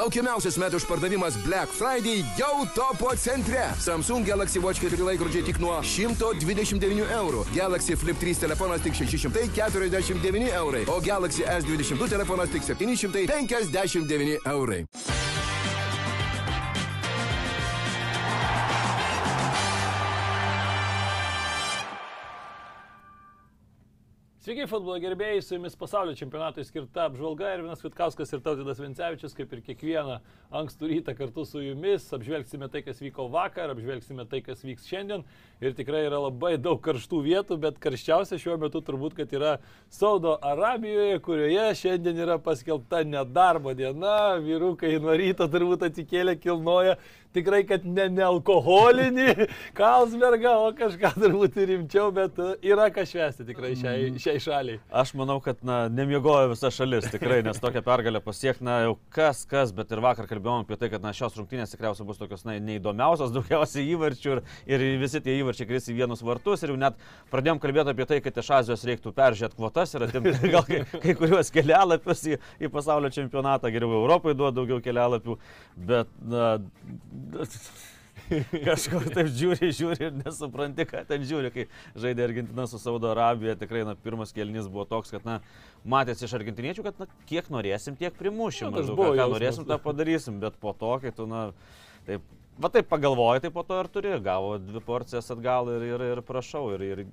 Laukiamiausias metų išpardavimas Black Friday jau topo centre. Samsung Galaxy Watch 4 laikrodžiai tik nuo 129 eurų. Galaxy Flip 3 telefonas tik 649 eurai. O Galaxy S22 telefonas tik 759 eurai. Sveiki, futbolo gerbėjai, su jumis pasaulio čempionatui skirta apžvalga ir Vinas Vitkauskas ir Tautidas Vincevičius, kaip ir kiekvieną ankstų rytą kartu su jumis, apžvelgsime tai, kas vyko vakar, apžvelgsime tai, kas vyks šiandien. Ir tikrai yra labai daug karštų vietų, bet karščiausia šiuo metu turbūt, kad yra Saudo Arabijoje, kurioje šiandien yra paskelbta nedarbo diena, vyrukai nuo ryto turbūt atsikėlė kilnoja tikrai, kad ne nealkoholinį Kalsbergą, o kažką turbūt rimčiau, bet e, yra ką švesti tikrai šiai, šiai šaliai. Aš manau, kad na, nemiegojo visa šalis tikrai, nes tokią pergalę pasiekti, na jau kas, kas, bet ir vakar kalbėjom apie tai, kad na, šios rungtynės tikriausiai bus tokios na, neįdomiausios, daugiausiai įvarčių ir, ir visi tie įvarčiai kris į vienus vartus ir jau net pradėjom kalbėti apie tai, kad iš Azijos reiktų peržiūrėti kvotas ir atimti gal kai, kai kuriuos kelialapius į, į pasaulio čempionatą, geriau Europai duoda daugiau kelialapių, bet na, Kažkur taip žiūri, žiūri ir nesupranti, ką ten žiūri, kai žaidė Argentina su Saudo Arabija. Tikrai, na, pirmas kelnys buvo toks, kad, na, matėsi iš argentiniečių, kad, na, kiek norėsim, tiek primušim. Na, Maždaug, ką, ką norėsim, tą padarysim. Bet po to, kai tu, na, taip, va taip pagalvoji, tai po to ir turi. Gavo dvi porcijas atgal ir, ir, ir prašau. Ir, ir,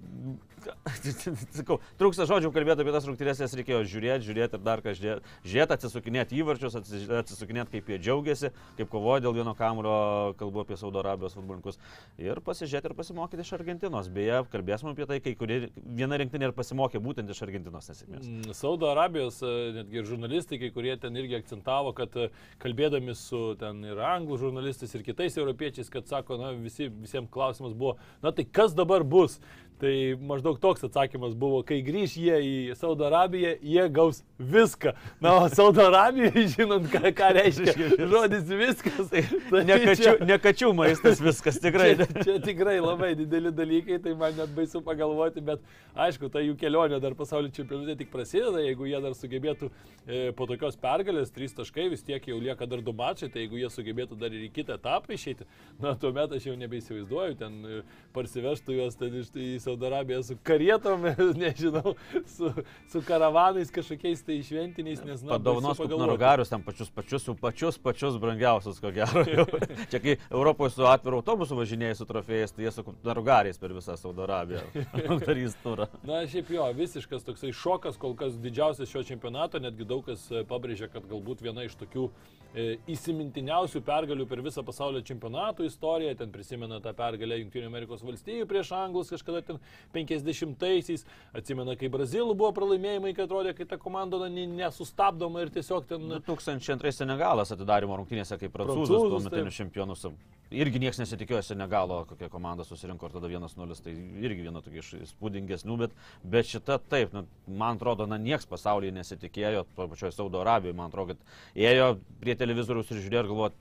sakau, trūksta žodžių kalbėti apie tas rungtynės, jas reikėjo žiūrėti, žiūrėti ir dar ką žiūrėti, žiūrėti atsisukinėti įvarčius, atsi- atsisukinėti, kaip jie džiaugiasi, kaip kovoja dėl vieno kamuro, kalbu apie Saudo Arabijos futbolininkus. Ir pasižiūrėti ir pasimokyti iš Argentinos. Beje, kalbėsime apie tai, kai kurie viena rinktinė ir pasimokė būtent iš Argentinos nesėkmės. Mm, Saudo Arabijos e, netgi ir žurnalistai, kai kurie ten irgi akcentavo, kad e, kalbėdami su ten ir anglų žurnalistais ir kitais europiečiais, kad sako, na, visi, visiems klausimas buvo, na tai kas dabar bus? Tai maždaug toks atsakymas buvo, kai grįž jie į Saudo Arabiją, jie gaus viską. Na, o Saudo Arabijoje, žinant, ką, ką reiškia žodis viskas, tai, tai Ne čia- kačių, ne kačių maistas viskas, tikrai. Čia, čia tikrai labai dideli dalykai, tai man net baisu pagalvoti, bet aišku, ta jų kelionė dar pasaulio čempionate tik prasideda, jeigu jie dar sugebėtų e, po tokios pergalės, trys taškai, vis tiek jau lieka dar du mačai, tai jeigu jie sugebėtų dar ir į kitą etapą išeiti, na, tuomet aš jau nebeįsivaizduoju, ten e, parsivežtų juos ten iš Saudo Arabiją su karietom, nežinau, su, su karavanais kažkokiais tai šventiniais, nes, na, Padovanos narugarius, ten pačius pačius, pačius pačius brangiausius, ko gero. jau. Čia kai Europoje su atviru autobusu važinėjai su trofėjais, tai jie su narugariais per visą Saudo Arabiją. Darys turą. Na, šiaip jo, visiškas toksai šokas, kol kas didžiausias šio čempionato, netgi daug kas e, pabrėžia, kad galbūt viena iš tokių e, įsimintiniausių pergalių per visą pasaulio čempionatų istoriją, ten prisimena tą pergalę Junktinių Amerikos valstijų prieš Anglus kažkada ten 50-aisiais, atsimena, kai Brazilų buvo pralaimėjimai, kai atrodė, kai ta komanda na, ne- nesustabdoma ir tiesiog ten... 2002 Senegalas atidarimo rungtynėse kaip prancūzus, Prancūzus, tuometinius taip. čempionus. Irgi niekas nesitikėjo Senegalo, kokia komanda susirinko ir tada 1-0, tai irgi viena tokia iš įspūdingesnių, bet, bet šita taip, nu, man atrodo, na, niekas pasaulyje nesitikėjo, to pačioje Saudo Arabijoje, man atrodo, kad ėjo prie televizoriaus ir žiūrėjo ir galvojo,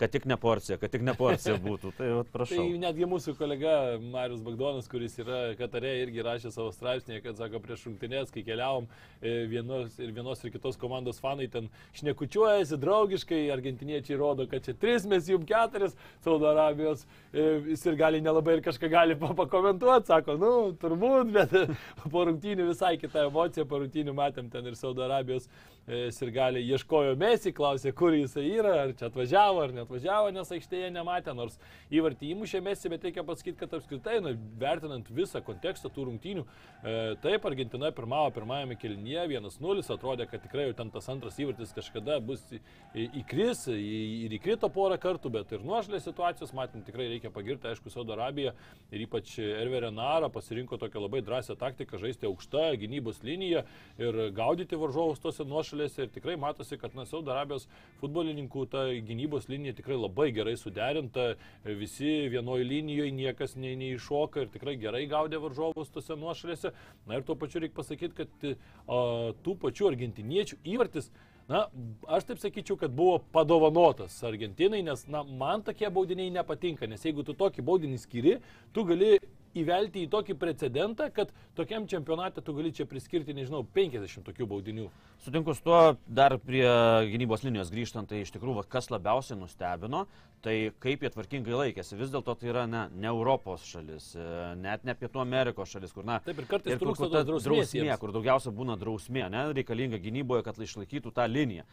kad tik ne porcija, kad tik ne porcija būtų. Tai vat, prašau. Tai netgi mūsų kolega Marius Bagdonas, kuris yra Katare, irgi rašė savo straipsnėje, kad sako, prieš rungtynės, kai keliavom e, vienos ir vienos ir kitos komandos fanai ten šnekučiuojasi draugiškai, argentiniečiai rodo, kad čia tris, mes jums keturis, Saudo Arabijos, e, jis ir gali nelabai ir kažką gali pa- pakomentuoti, sako, nu, turbūt, bet po rungtynių visai kita emocija, po rungtynių matėm ten ir Saudo Arabijos e, ir gali ieškojo Messi, klausė, kur jisai yra, ar čia atvažiavo, ar neatvažiavo, nes aikštėje nematė, nors įvartį įmušė Messi, bet reikia pasakyti, kad apskritai, na, vertinant visą kontekstą tų rungtynių, e, taip, Argentina pirmavo pirmajame kelinyje 1-0, atrodė, kad tikrai jau ten tas antras įvartis kažkada bus įkris ir įkrito porą kartų, bet ir nuošlės situacijos, matėm, tikrai reikia pagirti, aišku, Saudo Arabiją ir ypač Erverė Nara pasirinko tokią labai drąsią taktiką žaisti aukštą gynybos liniją ir gaudyti varžovus tose nuošalėse ir tikrai matosi, kad na, Saudo Arabijos futbolininkų ta gynybos linija tikrai labai gerai suderinta, visi vienoje linijoje niekas nei, neiššoka ir tikrai gerai gaudė varžovus tose nuošalėse. Na ir tuo pačiu reikia pasakyti, kad a, tų pačių argentiniečių įvartis Na, aš taip sakyčiau, kad buvo padovanotas Argentinai, nes, na, man tokie baudiniai nepatinka, nes jeigu tu tokį baudinį skiri, tu gali įvelti į tokį precedentą, kad tokiam čempionate tu gali čia priskirti, nežinau, 50 tokių baudinių. Sutinku su tuo, dar prie gynybos linijos grįžtant, tai iš tikrųjų, kas labiausiai nustebino, tai kaip jie tvarkingai laikėsi. Vis dėlto tai yra ne, ne Europos šalis, e, net ne Pietų Amerikos šalis, kur, na, Taip ir kartais kur, trūksta kur ta drausmė, kur daugiausia būna drausmė, ne, reikalinga gynyboje, kad išlaikytų tą liniją.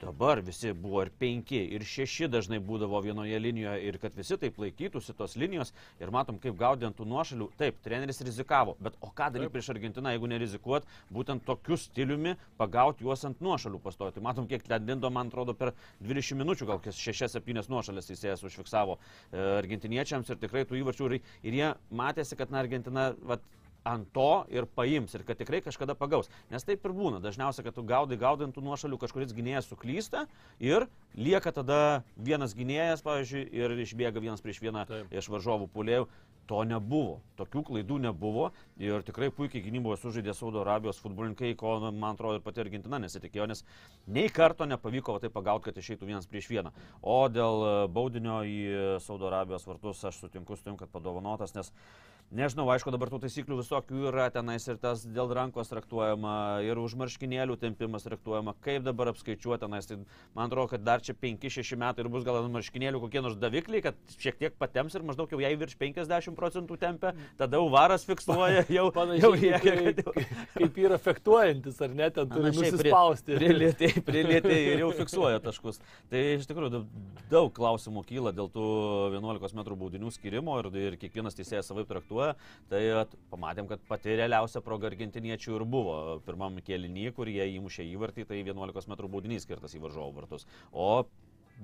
Dabar visi buvo ir penki, ir šeši dažnai būdavo vienoje linijoje ir kad visi taip laikytųsi tos linijos ir matom, kaip gaudintų nuošalių. Taip, treneris rizikavo, bet o ką daryti prieš Argentiną, jeigu nerizikuot, būtent tokiu stiliumi pagauti juos ant nuošalių pastojti. Matom, kiek ten dindo, man atrodo, per 20 minučių gal kokias 6-7 nuošalės teisėjas užfiksavo e, argentiniečiams ir tikrai tų įvarčių ir, ir jie matėsi, kad na, Argentina vat, ant to ir paims ir kad tikrai kažkada pagaus. Nes taip ir būna. Dažniausiai, kad tu gaudai gaudintų nuošalių, kažkuris gynėjas suklysta ir lieka tada vienas gynėjas, pavyzdžiui, ir išbėga vienas prieš vieną Taip. iš varžovų pulėjų. To nebuvo. Tokių klaidų nebuvo ir tikrai puikiai gynyboje sužaidė Saudo Arabijos futbolininkai, ko, man atrodo, ir pati Argentina nesitikėjo, nes nei karto nepavyko tai pagauti, kad išeitų vienas prieš vieną. O dėl baudinio į Saudo Arabijos vartus aš sutinku su tim, kad padovanotas, nes Nežinau, aišku, dabar tų taisyklių visokių yra tenais ir tas dėl rankos traktuojama, ir už marškinėlių tempimas traktuojama, kaip dabar apskaičiuoti tenais. Tai man atrodo, kad dar čia 5-6 metai ir bus gal ant marškinėlių kokie nors davikliai, kad šiek tiek patems ir maždaug jau jai virš 50 procentų tempia, tada jau varas fiksuoja, jau, Panašiai, kaip, kaip, kaip yra fektuojantis, ar ne, ten turi nusispausti. Prilietė, prilietė ir jau fiksuoja taškus. Tai iš tikrųjų daug, daug klausimų kyla dėl tų 11 m baudinių skirimo ir, ir kiekvienas teisėjas savaip traktuoja. Tai at, pamatėm, kad pati realiausia proga argentiniečių ir buvo pirmam kėlinį, kur jie įmušė įvartį, tai 11 m baudinys skirtas į varžovų vartus. O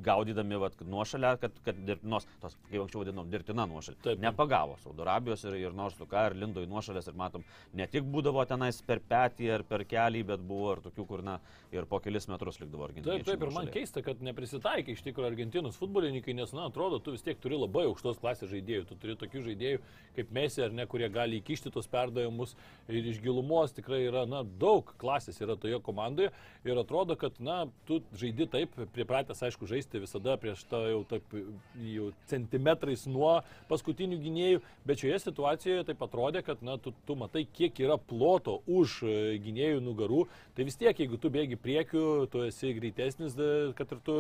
gaudydami vat, nuošalę, kad, kad dirbtinos, tos, kaip anksčiau vadinom, dirbtina nuošalė. Taip. Nepagavo Saudo Arabijos ir, ir nors tu ką, ir lindo į nuošalės ir matom, ne tik būdavo tenais per petį ar per kelį, bet buvo ir tokių, kur, na, ir po kelis metrus likdavo Taip, argentiniečiai. taip, ir man keista, kad neprisitaikai iš tikrųjų Argentinos futbolininkai, nes, na, atrodo, tu vis tiek turi labai aukštos klasės žaidėjų, tu turi tokių žaidėjų kaip Messi ar ne, kurie gali įkišti tos perdavimus ir iš gilumos tikrai yra, na, daug klasės yra toje komandoje ir atrodo, kad, na, tu žaidi taip, pripratęs, aišku, žaisti visada prieš tą jau taip jau centimetrais nuo paskutinių gynėjų, bet šioje situacijoje taip atrodė, kad, na, tu, tu matai, kiek yra ploto už e, gynėjų nugarų, tai vis tiek, jeigu tu bėgi priekiu, tu esi greitesnis, kad ir tu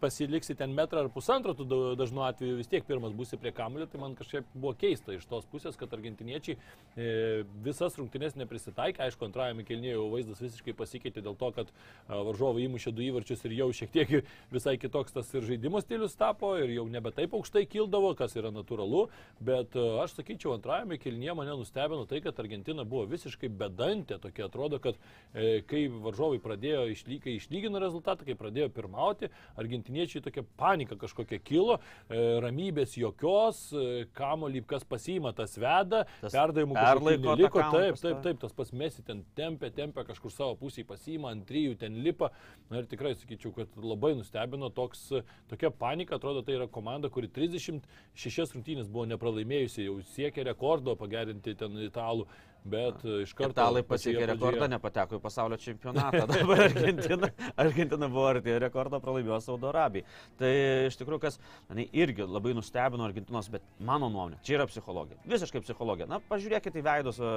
pasiliksi ten metrą ar pusantro, tu da- dažnu atveju vis tiek pirmas būsi prie kamulio, tai man kažkaip buvo keista iš tos pusės, kad argentiniečiai e, visas rungtynės neprisitaikė, aišku, antrajame kelnėje jau vaizdas visiškai pasikeitė dėl to, kad a, varžovai įmušė du įvarčius ir jau šiek tiek visai kitoks tas ir žaidimo stilius tapo ir jau nebe taip aukštai kildavo, kas yra natūralu, bet a, aš sakyčiau, antrajame kelnėje mane nustebino tai, kad Argentina buvo visiškai bedantė, tokia atrodo, kad e, kai varžovai pradėjo išlygai, išlygino rezultatą, kai pradėjo pirmauti, argentiniečiai tokia panika kažkokia kilo, e, ramybės jokios, e, kamolį kas pasiima, tas veda, perdavimų perlaiko liko, kamuolį taip, taip, taip, tas pats mesi ten tempia, tempia kažkur savo pusėje pasiima, ant trijų ten lipa. Na ir tikrai sakyčiau, kad labai nustebino toks, tokia panika, atrodo, tai yra komanda, kuri 36 rungtynės buvo nepralaimėjusi, jau siekia rekordo pagerinti ten italų, bet e, iš karto... Italai pasiekė rekordą, nepateko į pasaulio čempionatą. Dabar Argentina, Argentina buvo arti rekordo pralaimėjo Saudo Arabijai. Tai iš tikrųjų, kas mane irgi labai nustebino Argentinos, bet mano nuomonė, čia yra psichologija. Visiškai psichologija. Na, pažiūrėkite į veidus, e,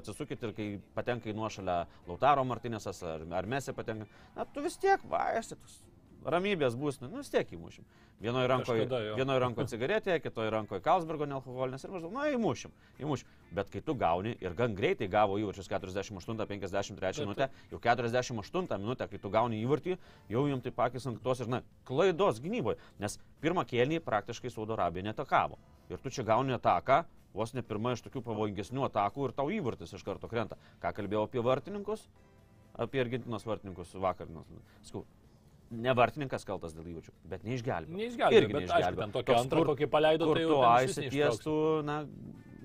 atsisukite ir kai patenka į nuošalę Lautaro Martinėsas ar, ar Mesė patenka, na, tu vis tiek vaisi, ramybės bus, nu vis tiek įmušim. Vienoje rankoje, vienoje rankoje cigaretė, kitoje rankoje Kalsbergo nealkoholinės ir maždaug, na, įmušim, įmušim. Bet kai tu gauni ir gan greitai gavo įvarčius 48-53 minutę, jau 48 minutę, kai tu gauni įvartį, jau jums taip akis ant tos ir, na, klaidos gynyboje. Nes pirmą kėlinį praktiškai Saudo Arabija netakavo. Ir tu čia gauni ataką, vos ne pirma iš tokių pavojingesnių atakų ir tau įvartis iš karto krenta. Ką kalbėjau apie vartininkus? Apie Argentinos vartininkus vakar. nu, Skau, ne vartininkas kaltas dėl įvarčių, bet neišgelbėjo. Neišgelbėjo, Irgi bet aišku, neišgelbėjo. ten tokia Toks, antra, kur- kokį paleido, tai jau ten aisitiestų, na,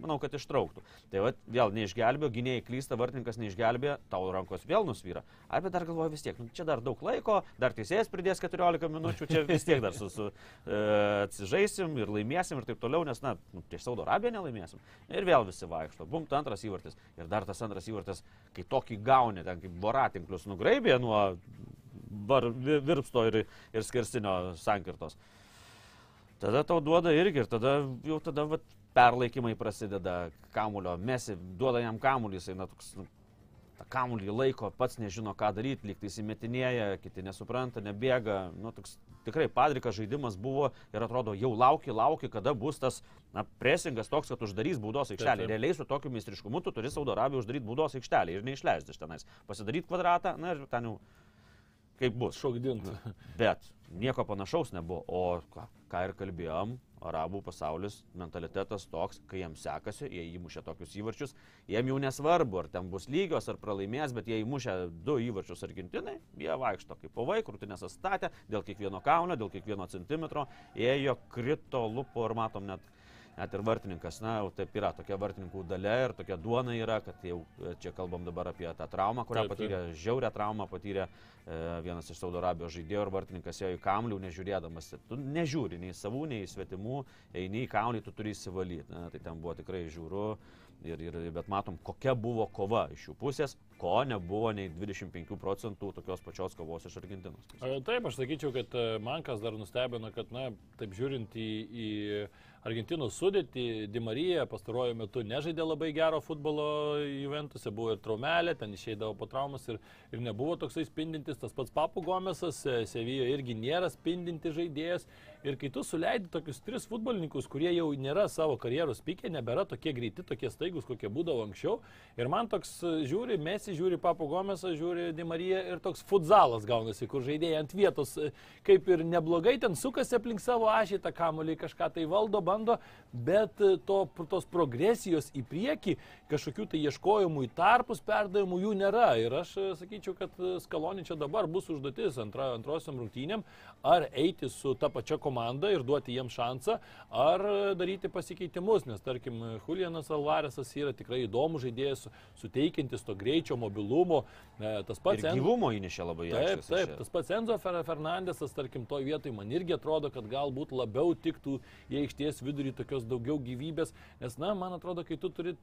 manau, kad ištrauktų. Tai va, vėl neišgelbėjo, gynėjai klysta, vartininkas neišgelbėjo, tau rankos vėl nusvyra. Ar bet dar galvoju vis tiek, nu, čia dar daug laiko, dar teisėjas pridės 14 minučių, čia vis tiek dar su, su, e, atsižaisim ir laimėsim ir taip toliau, nes, na, nu, prieš Saudo Arabiją nelaimėsim. Ir vėl visi vaikšto. Bum, tu antras įvartis. Ir dar tas antras įvartis, kai tokį gauni, ten kaip voratinklius nugraibė nuo vi- virpsto ir, ir skerstinio sankirtos. Tada tau duoda irgi ir tada jau tada vat, perlaikymai prasideda kamulio, mesi, duoda jam kamulį, jisai na toks, nu, tą kamulį laiko, pats nežino, ką daryti, lyg tai įsimetinėja, kiti nesupranta, nebėga. Nu, toks, tikrai padrikas žaidimas buvo ir atrodo, jau lauki, lauki, kada bus tas na, presingas toks, kad uždarys baudos aikštelę. taip. Realiai su tokiu meistriškumu tu turi Saudo Arabiją uždaryti baudos aikštelę ir neišleisti iš tenais. Pasidaryti kvadratą, na ir ten jau kaip bus. Šokdint. Bet nieko panašaus nebuvo. O ką, ir kalbėjom, arabų pasaulis mentalitetas toks, kai jiems sekasi, jie įmušė tokius įvarčius, jiem jau nesvarbu, ar ten bus lygios, ar pralaimės, bet jie įmušė du įvarčius Argentinai, jie vaikšto kaip povai, krūtinės atstatė, dėl kiekvieno kaunio, dėl kiekvieno centimetro, ėjo, krito, lupo ir matom net net ir vartininkas, na, jau taip yra, tokia vartininkų dalia ir tokia duona yra, kad jau e, čia kalbam dabar apie tą traumą, kurią Taip, taip. patyrė, žiaurę traumą patyrė e, vienas iš Saudo Arabijos žaidėjų ir vartininkas ėjo į kamlių, nežiūrėdamas. Tu nežiūri nei savų, nei svetimų, eini į kamlį, tu turi įsivalyti. Na, tai ten buvo tikrai žiūru. Ir, ir, bet matom, kokia buvo kova iš jų pusės, ko nebuvo nei 25 procentų tokios pačios kovos iš Argentinos. Taip, aš sakyčiau, kad e, man kas dar nustebino, kad, na, taip žiūrint į, į Argentinos sudėtį, Di Marija pastaruoju metu nežaidė labai gero futbolo Juventuse, buvo ir traumelė, ten išeidavo po traumas ir, ir nebuvo toksai spindintis, tas pats Papu Gomesas, e, Sevijoje irgi nėra spindintis žaidėjas. Ir kai tu suleidi tokius tris futbolininkus, kurie jau nėra savo karjeros pikė, nebėra tokie greiti, tokie staigus, kokie būdavo anksčiau. Ir man toks e, žiūri, Mesi žiūri Papu Gomesą, žiūri Di Marija ir toks futzalas gaunasi, kur žaidėjai ant vietos e, kaip ir neblogai ten sukasi aplink savo ašį, tą kamuolį kažką tai valdo, bando, bet e, to, tos progresijos į priekį, kažkokių tai ieškojimų į tarpus perdavimų jų nėra. Ir aš e, sakyčiau, kad e, Skalonį čia dabar bus užduotis antra, antrosiam rungtynėm, ar eiti su ta pačia komanda ir duoti jiems šansą, ar daryti pasikeitimus, nes tarkim, Julianas Alvaresas yra tikrai įdomus žaidėjas, su- suteikiantis to greičio, mobilumo, tas pats Ir gyvumo įnešė labai Taip, aiškiai. taip, tas pats Enzo Fer- Fernandesas, tarkim, to vietoj man irgi atrodo, kad galbūt labiau tiktų į aikštės vidurį tokios daugiau gyvybės, nes, na, man atrodo, kai tu turi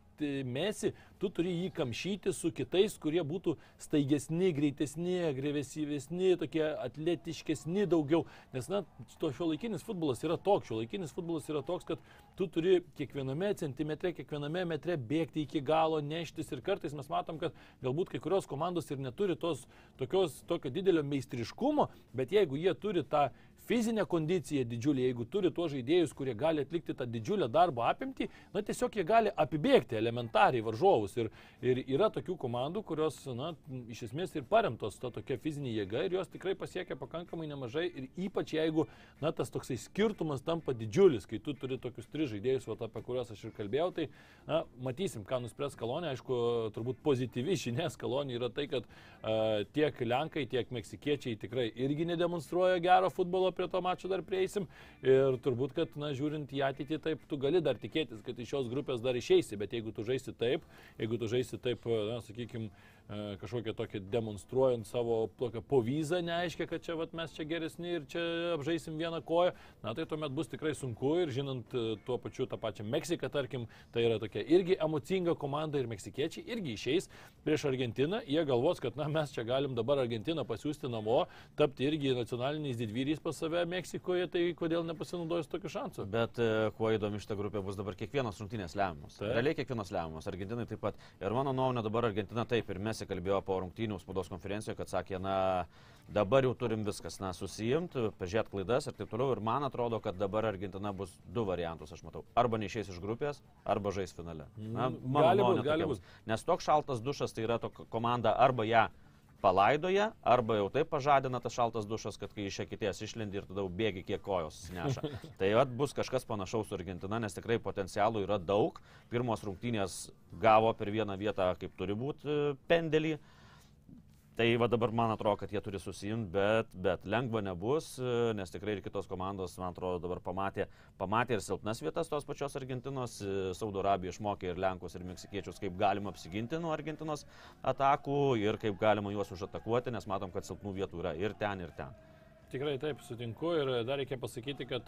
mesi, tu turi jį kamšyti su kitais, kurie būtų staigesni, greitesni, agresyvesni, tokie atletiškesni daugiau, nes, na, to šio laikinis futbolas yra toks, šio laikinis futbolas yra toks, kad tu turi kiekviename centimetre, kiekviename metre bėgti iki galo, neštis ir kartais mes matom, kad galbūt kai kurios komandos ir neturi tos tokios, tokio didelio meistriškumo, bet jeigu jie turi tą fizinę kondiciją didžiulį, jeigu turi tuos žaidėjus, kurie gali atlikti tą didžiulę darbo apimtį, na tiesiog jie gali apibėgti elementariai varžovus. Ir, ir yra tokių komandų, kurios, na, iš esmės ir paremtos to tokia fizinė jėga ir jos tikrai pasiekia pakankamai nemažai ir ypač jeigu, na, tas toksai skirtumas tampa didžiulis, kai tu turi tokius tris žaidėjus, va, apie kuriuos aš ir kalbėjau, tai, na, matysim, ką nuspręs Kalonė. Aišku, turbūt pozityvi žinia Kalonė yra tai, kad uh, tiek Lenkai, tiek Meksikiečiai tikrai irgi nedemonstruoja gero futbolo, prie to mačo dar prieisim. Ir turbūt, kad, na, žiūrint į ateitį, taip, tu gali dar tikėtis, kad iš šios grupės dar išeisi, bet jeigu tu žaisi taip, jeigu tu žaisi taip, na, sakykime, kažkokią tokį demonstruojant savo tokią povyzą, neaiškia, kad čia vat, mes čia geresni ir čia apžaisim vieną koją, na tai tuomet bus tikrai sunku ir žinant e, tuo pačiu tą pačią Meksiką, tarkim, tai yra tokia irgi emocinga komanda ir meksikiečiai irgi išeis prieš Argentiną, jie galvos, kad na, mes čia galim dabar Argentiną pasiūsti namo, tapti irgi nacionaliniais didvyriais pas save Meksikoje, tai kodėl nepasinaudojus tokiu šansu? Bet e, kuo įdomi šitą grupę bus dabar kiekvienos rungtynės lemiamos. Taip. Realiai kiekvienos lemiamos. Argentinai taip pat. Ir mano nuomonė dabar Argentina taip ir mes kalbėjo po rungtynių spaudos konferencijoje, kad sakė, na dabar jau turim viskas, na susijimti, pažiūrėti klaidas ir taip toliau. Ir man atrodo, kad dabar Argentina bus du variantus, aš matau. Arba neišės iš grupės, arba žais finale. Na, mano nuomonė. Nes toks šaltas dušas tai yra tokia komanda arba ją palaidoja, arba jau taip pažadina tas šaltas dušas, kad kai iš ekitės išlendi ir tada bėgi kiek kojos neša. tai vat bus kažkas panašaus su Argentina, nes tikrai potencialų yra daug. Pirmos rungtynės gavo per vieną vietą, kaip turi būti pendelį. Tai va dabar man atrodo, kad jie turi susijimti, bet, bet lengva nebus, nes tikrai ir kitos komandos, man atrodo, dabar pamatė, pamatė ir silpnas vietas tos pačios Argentinos. Saudo Arabija išmokė ir Lenkus, ir Meksikiečius, kaip galima apsiginti nuo Argentinos atakų ir kaip galima juos užatakuoti, nes matom, kad silpnų vietų yra ir ten, ir ten. Tikrai taip, sutinku ir dar reikia pasakyti, kad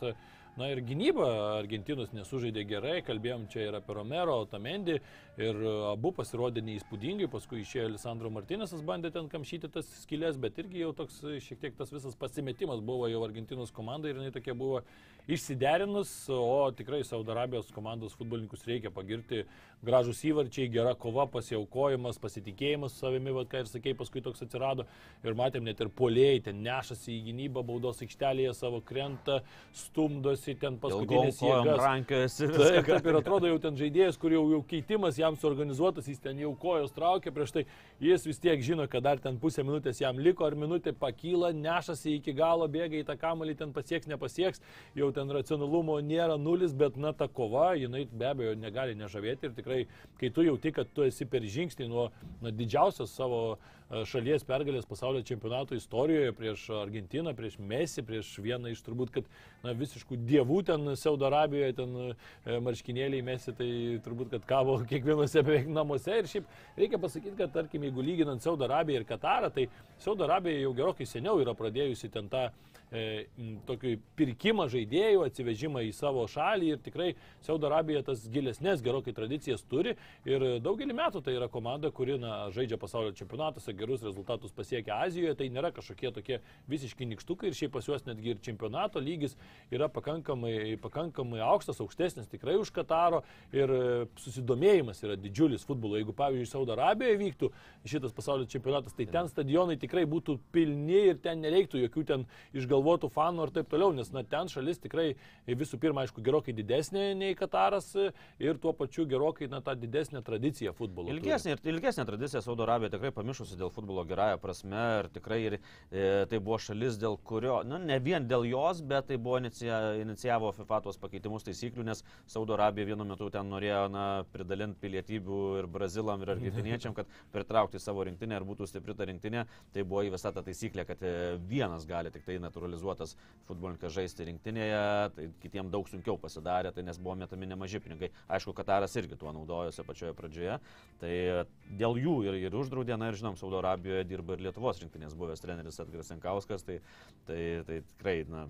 Na ir gynyba Argentinos nesužaidė gerai, kalbėjom čia ir apie Romero, Tamendi ir abu pasirodė neįspūdingai, paskui išėjo Alessandro Martinėsas, bandė ten kamšyti tas skilės, bet irgi jau toks šiek tiek tas visas pasimetimas buvo jau Argentinos komandai ir jinai tokia buvo išsiderinus, o tikrai Saudo Arabijos komandos futbolininkus reikia pagirti. Gražus įvarčiai, gera kova, pasiaukojimas, pasitikėjimas savimi, vad ką ir sakei, paskui toks atsirado. Ir matėm net ir polėjai, ten nešasi į gynybą, baudos aikštelėje savo krenta, stumdosi ten paskutinės jėgas. Rankiojasi. Taip, taip ir atrodo jau ten žaidėjas, kur jau, jau keitimas jam suorganizuotas, jis ten jau kojos traukia, prieš tai jis vis tiek žino, kad dar ten pusę minutės jam liko, ar minutė pakyla, nešasi iki galo, bėga į tą kamalį, ten pasieks, nepasieks, jau ten racionalumo nėra nulis, bet na ta kova, jinai be abejo negali nežavėti ir tikrai tikrai, kai tu jauti, kad tu esi per žingsnį nuo na, didžiausios savo e, šalies pergalės pasaulio čempionato istorijoje prieš Argentiną, prieš Messi, prieš vieną iš turbūt, kad na, visiškų dievų ten Saudo Arabijoje, ten e, marškinėliai Messi, tai turbūt, kad kavo kiekvienose beveik namuose. Ir šiaip reikia pasakyti, kad tarkim, jeigu lyginant Saudo Arabiją ir Katarą, tai Saudo Arabija jau gerokai seniau yra pradėjusi ten tą e, tokį pirkimą žaidėjų, atsivežimą į savo šalį ir tikrai Saudo Arabija tas gilesnės gerokai tradicijas turi. Ir daugelį metų tai yra komanda, kuri na, žaidžia pasaulio čempionatuose, gerus rezultatus pasiekia Azijoje, tai nėra kažkokie tokie visiški nikštukai ir šiaip pas juos netgi ir čempionato lygis yra pakankamai, pakankamai aukštas, aukštesnis tikrai už Kataro. Ir susidomėjimas yra didžiulis futbolo. Jeigu pavyzdžiui Saudo Arabijoje vyktų šitas pasaulio čempionatas, tai ten stadionai tikrai būtų pilni ir ten nereiktų jokių ten išgalvojimų galvotų fanų ir taip toliau, nes na, ten šalis tikrai visų pirma, aišku, gerokai didesnė nei Kataras ir tuo pačiu gerokai na, tą didesnę tradiciją futbolo. Ilgesnė, ir ilgesnė tradicija Saudo Arabija tikrai pamišusi dėl futbolo gerąją prasme ir tikrai ir, e, tai buvo šalis, dėl kurio, nu, ne vien dėl jos, bet tai buvo inicija, inicijavo FIFA tuos pakeitimus taisyklių, nes Saudo Arabija vienu metu ten norėjo na, pridalinti pilietybių ir brazilam, ir argentiniečiam, kad pritraukti savo rinktinę ir būtų stipri ta rinktinė. Tai buvo įvesta ta taisyklė, kad e, vienas gali tik tai natūraliai naturalizuotas futbolininkas žaisti rinktinėje, tai kitiems daug sunkiau pasidarė, tai nes buvo metami nemaži pinigai. Aišku, Kataras irgi tuo naudojosi pačioje pradžioje. Tai dėl jų ir, ir uždraudė, na ir žinom, Saudo Arabijoje dirba ir Lietuvos rinktinės buvęs treneris Atgras Senkauskas, tai, tai, tai tikrai, na,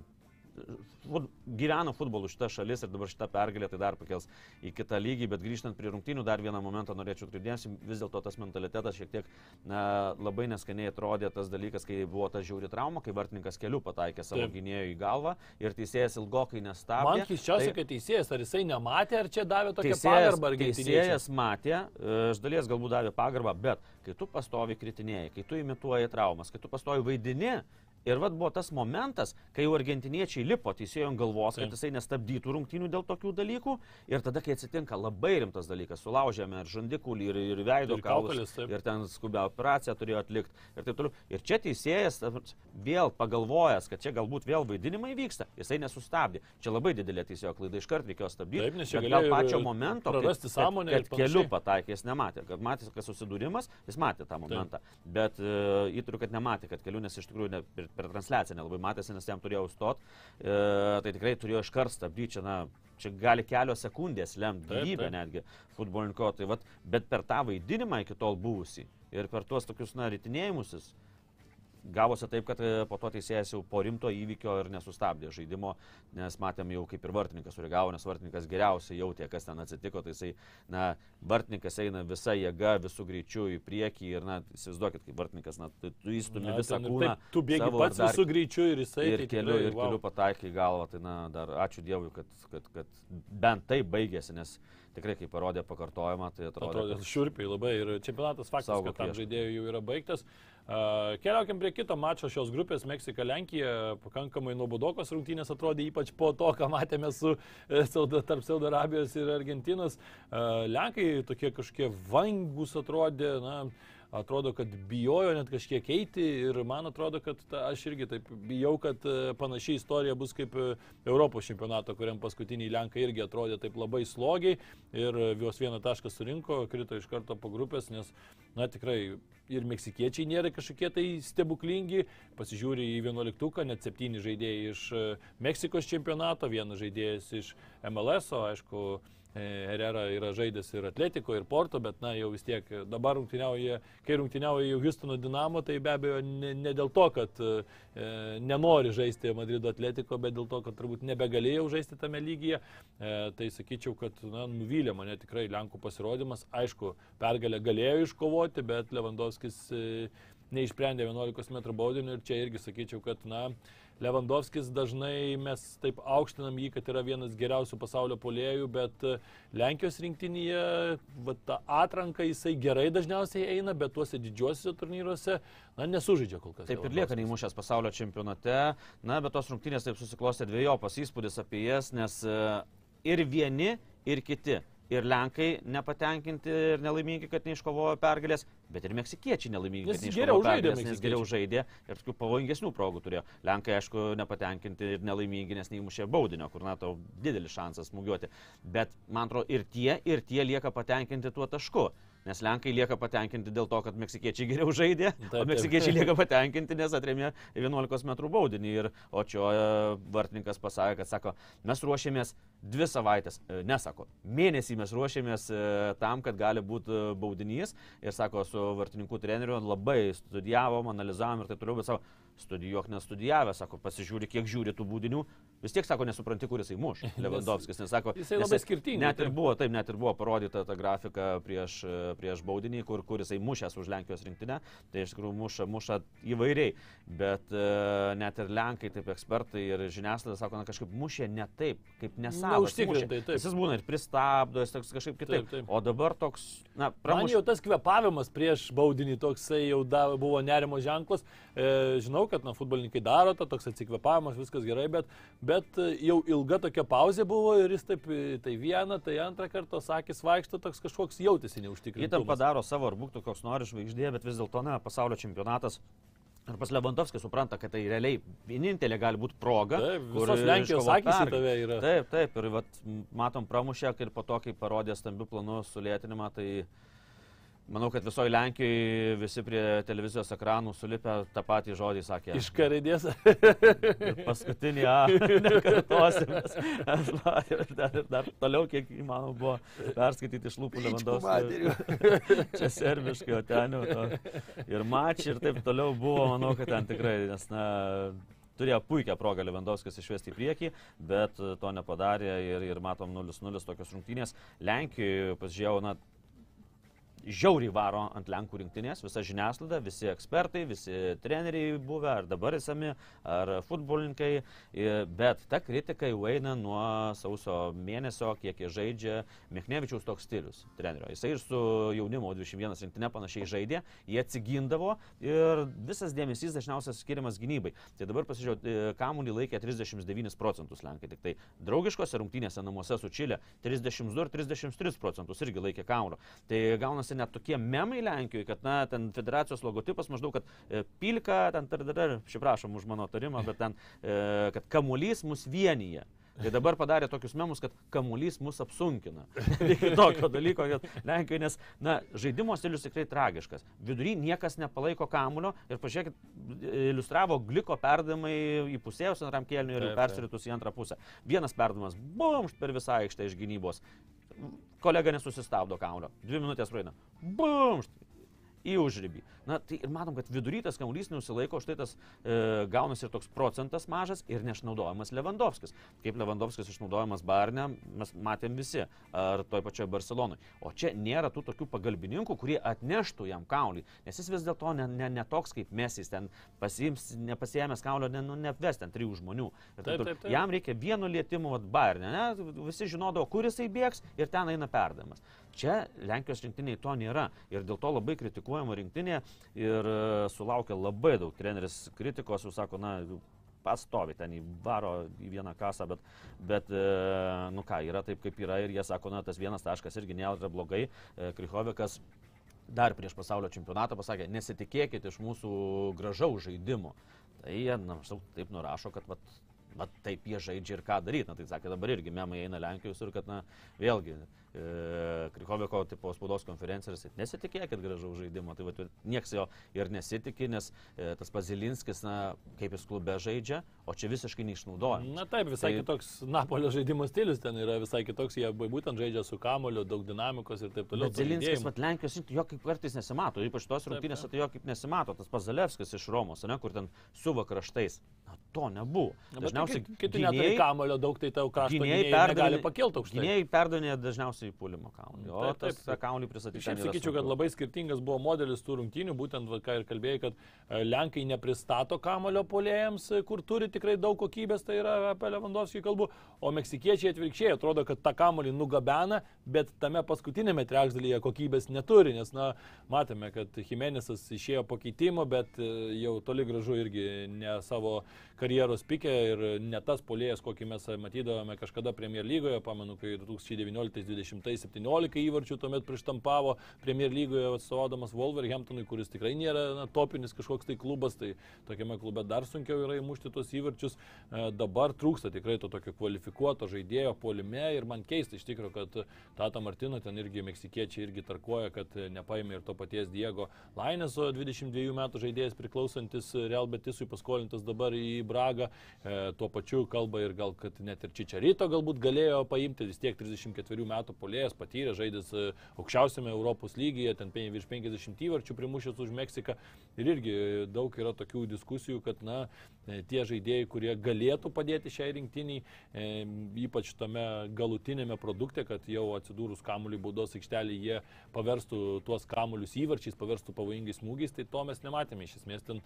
fut, gyveno futbolu šita šalis ir dabar šita pergalė tai dar pakels į kitą lygį, bet grįžtant prie rungtynių, dar vieną momentą norėčiau atkreipdėmėsi, vis dėlto tas mentalitetas šiek tiek na, labai neskaniai atrodė tas dalykas, kai buvo ta žiauri trauma, kai vartininkas keliu pataikė savo Taip. gynėjų į galvą ir teisėjas ilgokai nestabdė. Man keiščiausia, tai, kad teisėjas, ar jisai nematė, ar čia davė tokią teisėjas, pagarbą, ar teisėjas matė, iš dalies galbūt davė pagarbą, bet kai tu pastovi kritinėjai, kai tu imituoji traumas, kai tu pastovi vaidini, Ir vad buvo tas momentas, kai jau argentiniečiai lipo teisėjo ant galvos, kad jisai nestabdytų rungtynių dėl tokių dalykų. Ir tada, kai atsitinka labai rimtas dalykas, sulaužėme ir žandikulį, ir, ir veido ir kaulus, ir ten skubę operaciją turėjo atlikti ir taip toliau. Ir čia teisėjas vėl pagalvojęs, kad čia galbūt vėl vaidinimai vyksta, jisai nesustabdė. Čia labai didelė teisėjo klaida, iškart reikėjo stabdyti. Taip, nes čia gal pačio momento, kad, kad, kad keliu pataikė, jis nematė, kad matė, kad susidūrimas, jis matė tą momentą. Taip. Bet uh, įtariu, kad nematė, kad keliu, nes iš tikrųjų ne, per transliaciją nelabai matėsi, nes jam turėjau stot, e, tai tikrai turėjo iškart stabdyti čia, na, čia gali kelios sekundės lemti gyvybę netgi futbolininko, tai vat, bet per tą vaidinimą iki tol buvusi ir per tuos tokius, na, rytinėjimusis, gavosi taip, kad e, po to teisėjas jau po rimto įvykio ir nesustabdė žaidimo, nes matėm jau kaip ir vartininkas sureagavo, nes vartininkas geriausiai jautė, kas ten atsitiko, tai jisai, na, vartininkas eina visa jėga, visų greičių į priekį ir, na, įsivaizduokit, kaip vartininkas, na, tu, tu įstumi visą kūną. Taip, tu bėgi pats dar, visų greičių ir jisai. Ir tai keliu, ir wow. keliu pataikai į galvą, tai, na, dar ačiū Dievui, kad, kad, kad bent tai baigėsi, nes tikrai, kai parodė pakartojimą, tai atrodė. Atrodė kad... šiurpiai labai ir čempionatas faktas, kad tam žaidėjui jau yra baigtas. Keliaukim prie kito mačo šios grupės Meksika Lenkija. Pakankamai nuobodokos rungtynės atrodė ypač po to, ką matėme su, e, tarp Saudo Arabijos ir Argentinos. Lenkai tokie kažkokie vangus atrodė. Na, atrodo, kad bijojo net kažkiek eiti ir man atrodo, kad ta, aš irgi taip bijau, kad e, panaši istorija bus kaip e, Europos čempionato, kuriam paskutiniai Lenkai irgi atrodė taip labai slogiai ir juos vieną tašką surinko, krito iš karto po grupės, nes, na tikrai ir meksikiečiai nėra kažkokie tai stebuklingi. Pasižiūri į 11, net 7 žaidėjai iš e, Meksikos čempionato, vienas žaidėjas iš MLS, o aišku, Herrera yra žaidęs ir Atletiko, ir Porto, bet na jau vis tiek dabar rungtyniauja, kai rungtyniauja jau Houstono Dinamo, tai be abejo ne, ne dėl to, kad e, nenori žaisti Madrido Atletiko, bet dėl to, kad turbūt nebegalėjau žaisti tame lygyje. E, tai sakyčiau, kad na, nuvylė mane tikrai Lenkų pasirodymas. Aišku, pergalę galėjo iškovoti, bet Lewandowskis e, neišsprendė 11 m baudinio ir čia irgi sakyčiau, kad na, Lewandowskis dažnai mes taip aukštinam jį, kad yra vienas geriausių pasaulio polėjų, bet e, Lenkijos rinktinėje va, ta atranka jisai gerai dažniausiai eina, bet tuose didžiuosiuose turnyruose na, nesužaidžia kol kas. Taip ir lieka neįmušęs pasaulio čempionate, na, bet tos rungtynės taip susiklostė dviejopas įspūdis apie jas, nes e, ir vieni, ir kiti ir Lenkai nepatenkinti ir nelaimingi, kad neiškovojo pergalės, bet ir meksikiečiai nelaimingi, Nes kad neiškovojo pergalės, nes geriau žaidė ir tokių pavojingesnių progų turėjo. Lenkai, aišku, nepatenkinti ir nelaimingi, nes neįmušė baudinio, kur, na, tau didelis šansas smūgiuoti. Bet, man atrodo, ir tie, ir tie lieka patenkinti tuo tašku. Nes Lenkai lieka patenkinti dėl to, kad meksikiečiai geriau žaidė, Taip, o taip. meksikiečiai lieka patenkinti, nes atrėmė 11 m baudinį. Ir Očioje vartininkas pasakė, kad sako, mes ruošėmės dvi savaitės, e, nesako, mėnesį mes ruošėmės e, tam, kad gali būti e, baudinys. Ir sako, su vartininkų treneriu labai studijavom, analizavom ir taip toliau, bet savo studijuok nestudijavę, sako, pasižiūri, kiek žiūri tų būdinių. Vis tiek sako, nesupranti, kuris jisai muš. Lewandowskis, nes sako, Jisai nes labai skirtingai, Net ir taip. buvo, taip, net ir buvo parodyta ta grafika prieš, prieš baudinį, kur, kur jisai mušęs už Lenkijos rinktinę. Tai iš tikrųjų muša, muša įvairiai. Bet e, net ir Lenkai, taip ekspertai ir žiniasklaida sako, na kažkaip mušė ne taip, kaip taip. Jis būna ir pristabdo, jis toks kažkaip kitaip. Taip, taip. O dabar toks, na, Man pramuš... jau tas kvepavimas prieš baudinį toksai jau da, buvo nerimo ženklas. E, žinau, kad na, futbolininkai daro tą, toks atsikvepavimas, viskas gerai, bet, bet e, jau ilga tokia pauzė buvo ir jis taip, e, tai vieną, tai antrą kartą sakys vaikšto, toks kažkoks jautėsi neužtikrintas. Įtampa daro savo ar būtų koks nori žvaigždė, bet vis dėlto, na, pasaulio čempionatas. Ir pas Lewandowskis supranta, kad tai realiai vienintelė gali būti proga. Taip, visos Lenkijos akys į tave yra. Taip, taip, ir vat, matom pramušę, ir po to, kai parodė stambių planų sulėtinimą, tai manau, kad visoje Lenkijoje visi prie televizijos ekranų sulipę tą patį žodį sakė. Iš karidės. Paskutinį, a, nekartosim. ir dar, ir dar toliau, kiek įmanoma buvo perskaityti iš lūpų Lewandowskio. Čia serbiškai, o ten jau to. Ir mačiai ir taip toliau buvo, manau, kad ten tikrai, nes, na, turėjo puikią progą Lewandowskis išvesti į priekį, bet to nepadarė ir, ir matom 0-0 tokios rungtynės. Lenkijoje, pasižiūrėjau, na, žiauriai varo ant Lenkų rinktinės, visa žiniasklaida, visi ekspertai, visi treneriai buvę, ar dabar esami, ar futbolininkai, bet ta kritika jau eina nuo sausio mėnesio, kiek jie žaidžia. Mechnevičiaus toks stilius trenerio. Jisai ir su jaunimo 21 rinktinė panašiai žaidė, jie atsigindavo ir visas dėmesys dažniausiai skiriamas gynybai. Tai dabar pasižiūrėjau, kamuolį laikė 39 procentus Lenkai, tik tai draugiškose rungtynėse namuose su Čilė 32 ir 33 procentus irgi laikė kamuolio. Tai gaunasi net tokie memai Lenkijoje, kad, na, ten federacijos logotipas maždaug, kad e, pilka, ten, dar, dar, šiaip prašom už mano tarimą, bet ten, e, kad kamuolys mus vienyje. Tai dabar padarė tokius memus, kad kamuolys mus apsunkina. Iki tokio dalyko, kad Lenkijoje, nes, na, žaidimo stilius tikrai tragiškas. Vidury niekas nepalaiko kamulio ir pažiūrėkit, iliustravo gliko perdavimai į pusėjus antram kėliniui ir persiritus į antrą pusę. Vienas perdavimas, bumšt per visą aikštę iš gynybos. Kolega nesusistabdo kamulio. Dvi minutės praeina. Bumšt į užrybį. Na, tai ir matom, kad vidurytas kamuolys neusilaiko, štai tas e, gaunasi ir toks procentas mažas ir neišnaudojamas Lewandowskis. Kaip Lewandowskis išnaudojamas Barne, mes matėm visi, ar toj pačioj Barcelonui. O čia nėra tų tokių pagalbininkų, kurie atneštų jam kaulį, nes jis vis dėlto ne, ne, ne toks kaip mes, jis ten pasiims, nepasiemęs kaulio, ne, nu, neapves ten trijų žmonių. Taip, taip, taip. Jam reikia vieno lietimo, Barne, ne? visi žinodavo, kur jisai bėgs ir ten eina perdavimas. Čia Lenkijos rinktiniai to nėra ir dėl to labai kritikuojama rinktinė ir e, sulaukia labai daug treneris kritikos, jau sako, na, pastovi ten įvaro į vieną kasą, bet, bet e, nu ką, yra taip kaip yra ir jie sako, na, tas vienas taškas irgi nėra blogai. E, Krychovikas dar prieš pasaulio čempionatą pasakė, nesitikėkit iš mūsų gražaus žaidimo. Tai jie, na, maždaug taip nurašo, kad vat, vat taip jie žaidžia ir ką daryti. Na, tai sakė, dabar irgi memai eina Lenkijos ir kad, na, vėlgi, Krikoviko tipo spaudos konferencijos, nesitikėkit gražaus žaidimo, tai va, nieks jo ir nesitikė, nes e, tas Pazilinskis, na, kaip jis klube žaidžia, o čia visiškai neišnaudoja. Na taip, visai Tai- kitoks Napolio žaidimo stilius ten yra visai kitoks, jie būtent žaidžia su kamoliu, daug dinamikos ir taip toliau. Judėjimo. vat Lenkijos, jo kaip kartais nesimato, ypač tos taip. tai jo kaip nesimato, tas Pazalevskis iš Romos, ne, kur ten suva kraštais. Na, to nebuvo. Na, Dažniausiai tu neturi kamulio daug, tai tau krašto gynėjai gynėjai gali perdavė- pakilti aukštai. Gynėjai perdonė dažniausiai į puolimo kamuolį. O Taip, taip, tas taip. kamuolį pristatyti. Šiaip sakyčiau, kad labai skirtingas buvo modelis tų rungtynių, būtent, ką ir kalbėjai, kad e, Lenkai nepristato kamulio polėjams, e, kur turi tikrai daug kokybės, tai yra apie Lewandowskį kalbu, o meksikiečiai atvirkščiai atrodo, kad tą kamulį nugabena, bet tame paskutinėme trečdalyje kokybės neturi, nes, na, matėme, kad Jimenezas išėjo po keitimo, bet e, jau toli gražu irgi ne savo karjeros pikė ir ne tas polėjas, kokį mes matydavome kažkada Premier lygoje, pamenu, kai 2019-2017 įvarčių tuomet prištampavo Premier lygoje atstovaudamas Wolverhamptonui, kuris tikrai nėra na, topinis kažkoks tai klubas, tai tokiame klube dar sunkiau yra įmušti tos įvarčius. E, dabar trūksta tikrai to tokio kvalifikuoto žaidėjo polime ir man keista iš tikrųjų, kad Tata Martino ten irgi meksikiečiai irgi tarkoja, kad nepaėmė ir to paties Diego Laineso 22 metų žaidėjas priklausantis Real Betisui paskolintas dabar į Bragą. E, tuo pačiu kalba ir gal, kad net ir Čičarito galbūt galėjo paimti, vis tiek 34 metų polėjas, patyrė, žaidęs e, aukščiausiame Europos lygyje, ten virš 50 įvarčių primušęs už Meksiką. Ir irgi daug yra tokių diskusijų, kad na, e, tie žaidėjai, kurie galėtų padėti šiai rinktiniai, e, ypač tame galutinėme produkte, kad jau atsidūrus kamuolį baudos aikštelį jie paverstų tuos kamuolius įvarčiais, paverstų pavojingais smūgiais, tai to mes nematėme. Iš esmės ten,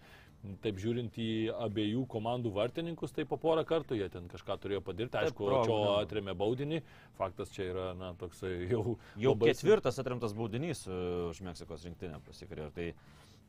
taip žiūrint į abiejų komandų vartininkus, tai po porą kartų jie ten kažką turėjo padaryti. Taip, Aišku, progų čia nebuvo. atremė baudinį. Faktas čia yra, na, toksai jau... Jau labai- ketvirtas atremtas baudinys e, už Meksikos rinktinę pasikarėjo. Tai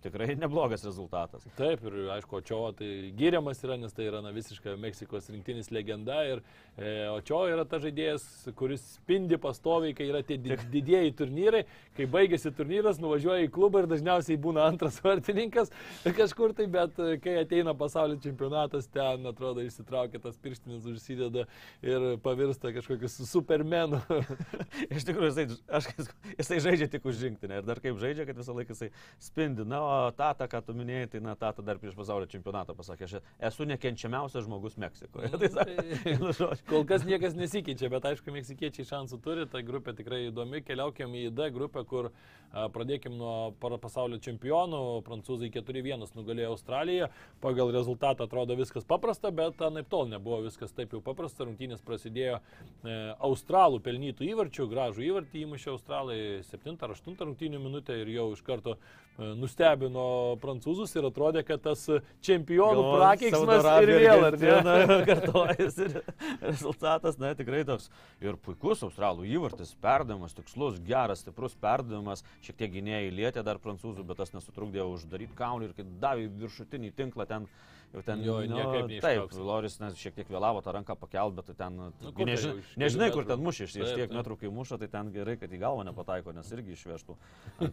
tikrai neblogas rezultatas. Taip, ir aišku, Očio tai giriamas yra, nes tai yra na, visiška Meksikos rinktinis legenda. Ir e, Očio yra ta žaidėjas, kuris spindi pastoviai, kai yra tie di- didieji turnyrai. Kai baigėsi turnyras, nuvažiuoja į klubą ir dažniausiai būna antras vartininkas kažkur tai, bet e, kai ateina pasaulio čempionatas, ten atrodo išsitraukia tas pirštinis, užsideda ir pavirsta kažkokiu su- supermenu. Iš tikrųjų, jisai, aš, jisai žaidžia tik už rinktinę ir dar kaip žaidžia, kad visą laiką jisai spindi. Na, o Tata, ką tu minėjai, tai na, Tata dar prieš pasaulio čempionatą pasakė, aš esu nekenčiamiausias žmogus Meksikoje. Tai, sakė, vienu žodžiu. Kol kas niekas nesikeičia, bet aišku, meksikiečiai šansų turi, ta grupė tikrai įdomi. Keliaukim į D grupę, kur a, pradėkim nuo pasaulio čempionų. Prancūzai 4-1 nugalėjo Australiją. Pagal rezultatą atrodo viskas paprasta, bet anaip tol nebuvo viskas taip jau paprasta. Rungtynės prasidėjo e, Australų pelnytų įvarčių, gražų įvartį įmušė Australai 7 ar 8 rungtynių minutę ir jau iš karto nustebino prancūzus ir atrodė, kad tas čempionų Jo, prakeiksmas ir vėl, ar ne? Kartojasi. Ir rezultatas, na, tikrai toks ir puikus australų įvartis, perdavimas, tikslus, geras, stiprus perdavimas, šiek tiek gynėjai lietė dar prancūzų, bet tas nesutrukdė uždaryti kaulį ir kai davė viršutinį tinklą ten, jau ten, Jo, nu, taip. Loris nes, šiek tiek vėlavo tą ranką pakelt, bet ten, Nu, nu, kur tai nežinai, kur ten mušė, iš tiek metrų, kai muša, tai ten gerai, kad į galvą nepataiko, nes irgi išvežtų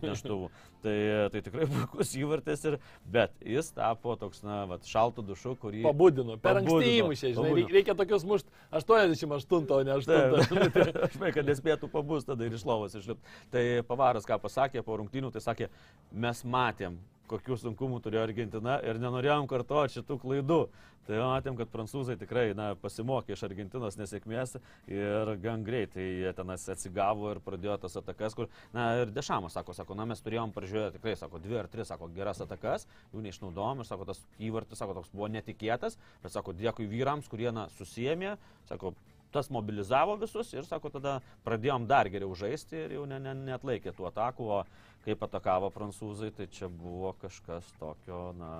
neštuvų. tai, tai tikrai puikus įvartis, ir, bet jis tapo toks, na, vat, šaltų dušu, kurį... Pabudino, per anksti įmušė, žinai, pabudino. reik- reikia tokius mušti 88, o ne 8. Taip. Aš manau, kad nespėtų pabūs tada ir iš lovos išlipti. Tai Pavaras ką pasakė po rungtynių, tai sakė, mes matėm, kokių sunkumų turėjo Argentina ir nenorėjom kartuoti šitų klaidų. Tai matėm, kad prancūzai tikrai na, pasimokė iš Argentinos nesėkmės ir gan greitai jie tenas atsigavo ir pradėjo tas atakas, kur, na ir Dešamas sako, sako, na mes turėjom pražiūrėti tikrai, sako, dvi ar tris, sako, geras atakas, jų neišnaudojom ir sako, tas įvartis, sako, toks buvo netikėtas, bet sako, dėkui vyrams, kurie, na, susijėmė, sako, tas mobilizavo visus ir, sako, tada pradėjom dar geriau žaisti ir jau ne, ne, net laikė tų atakų, o kaip atakavo prancūzai, tai čia buvo kažkas tokio, na,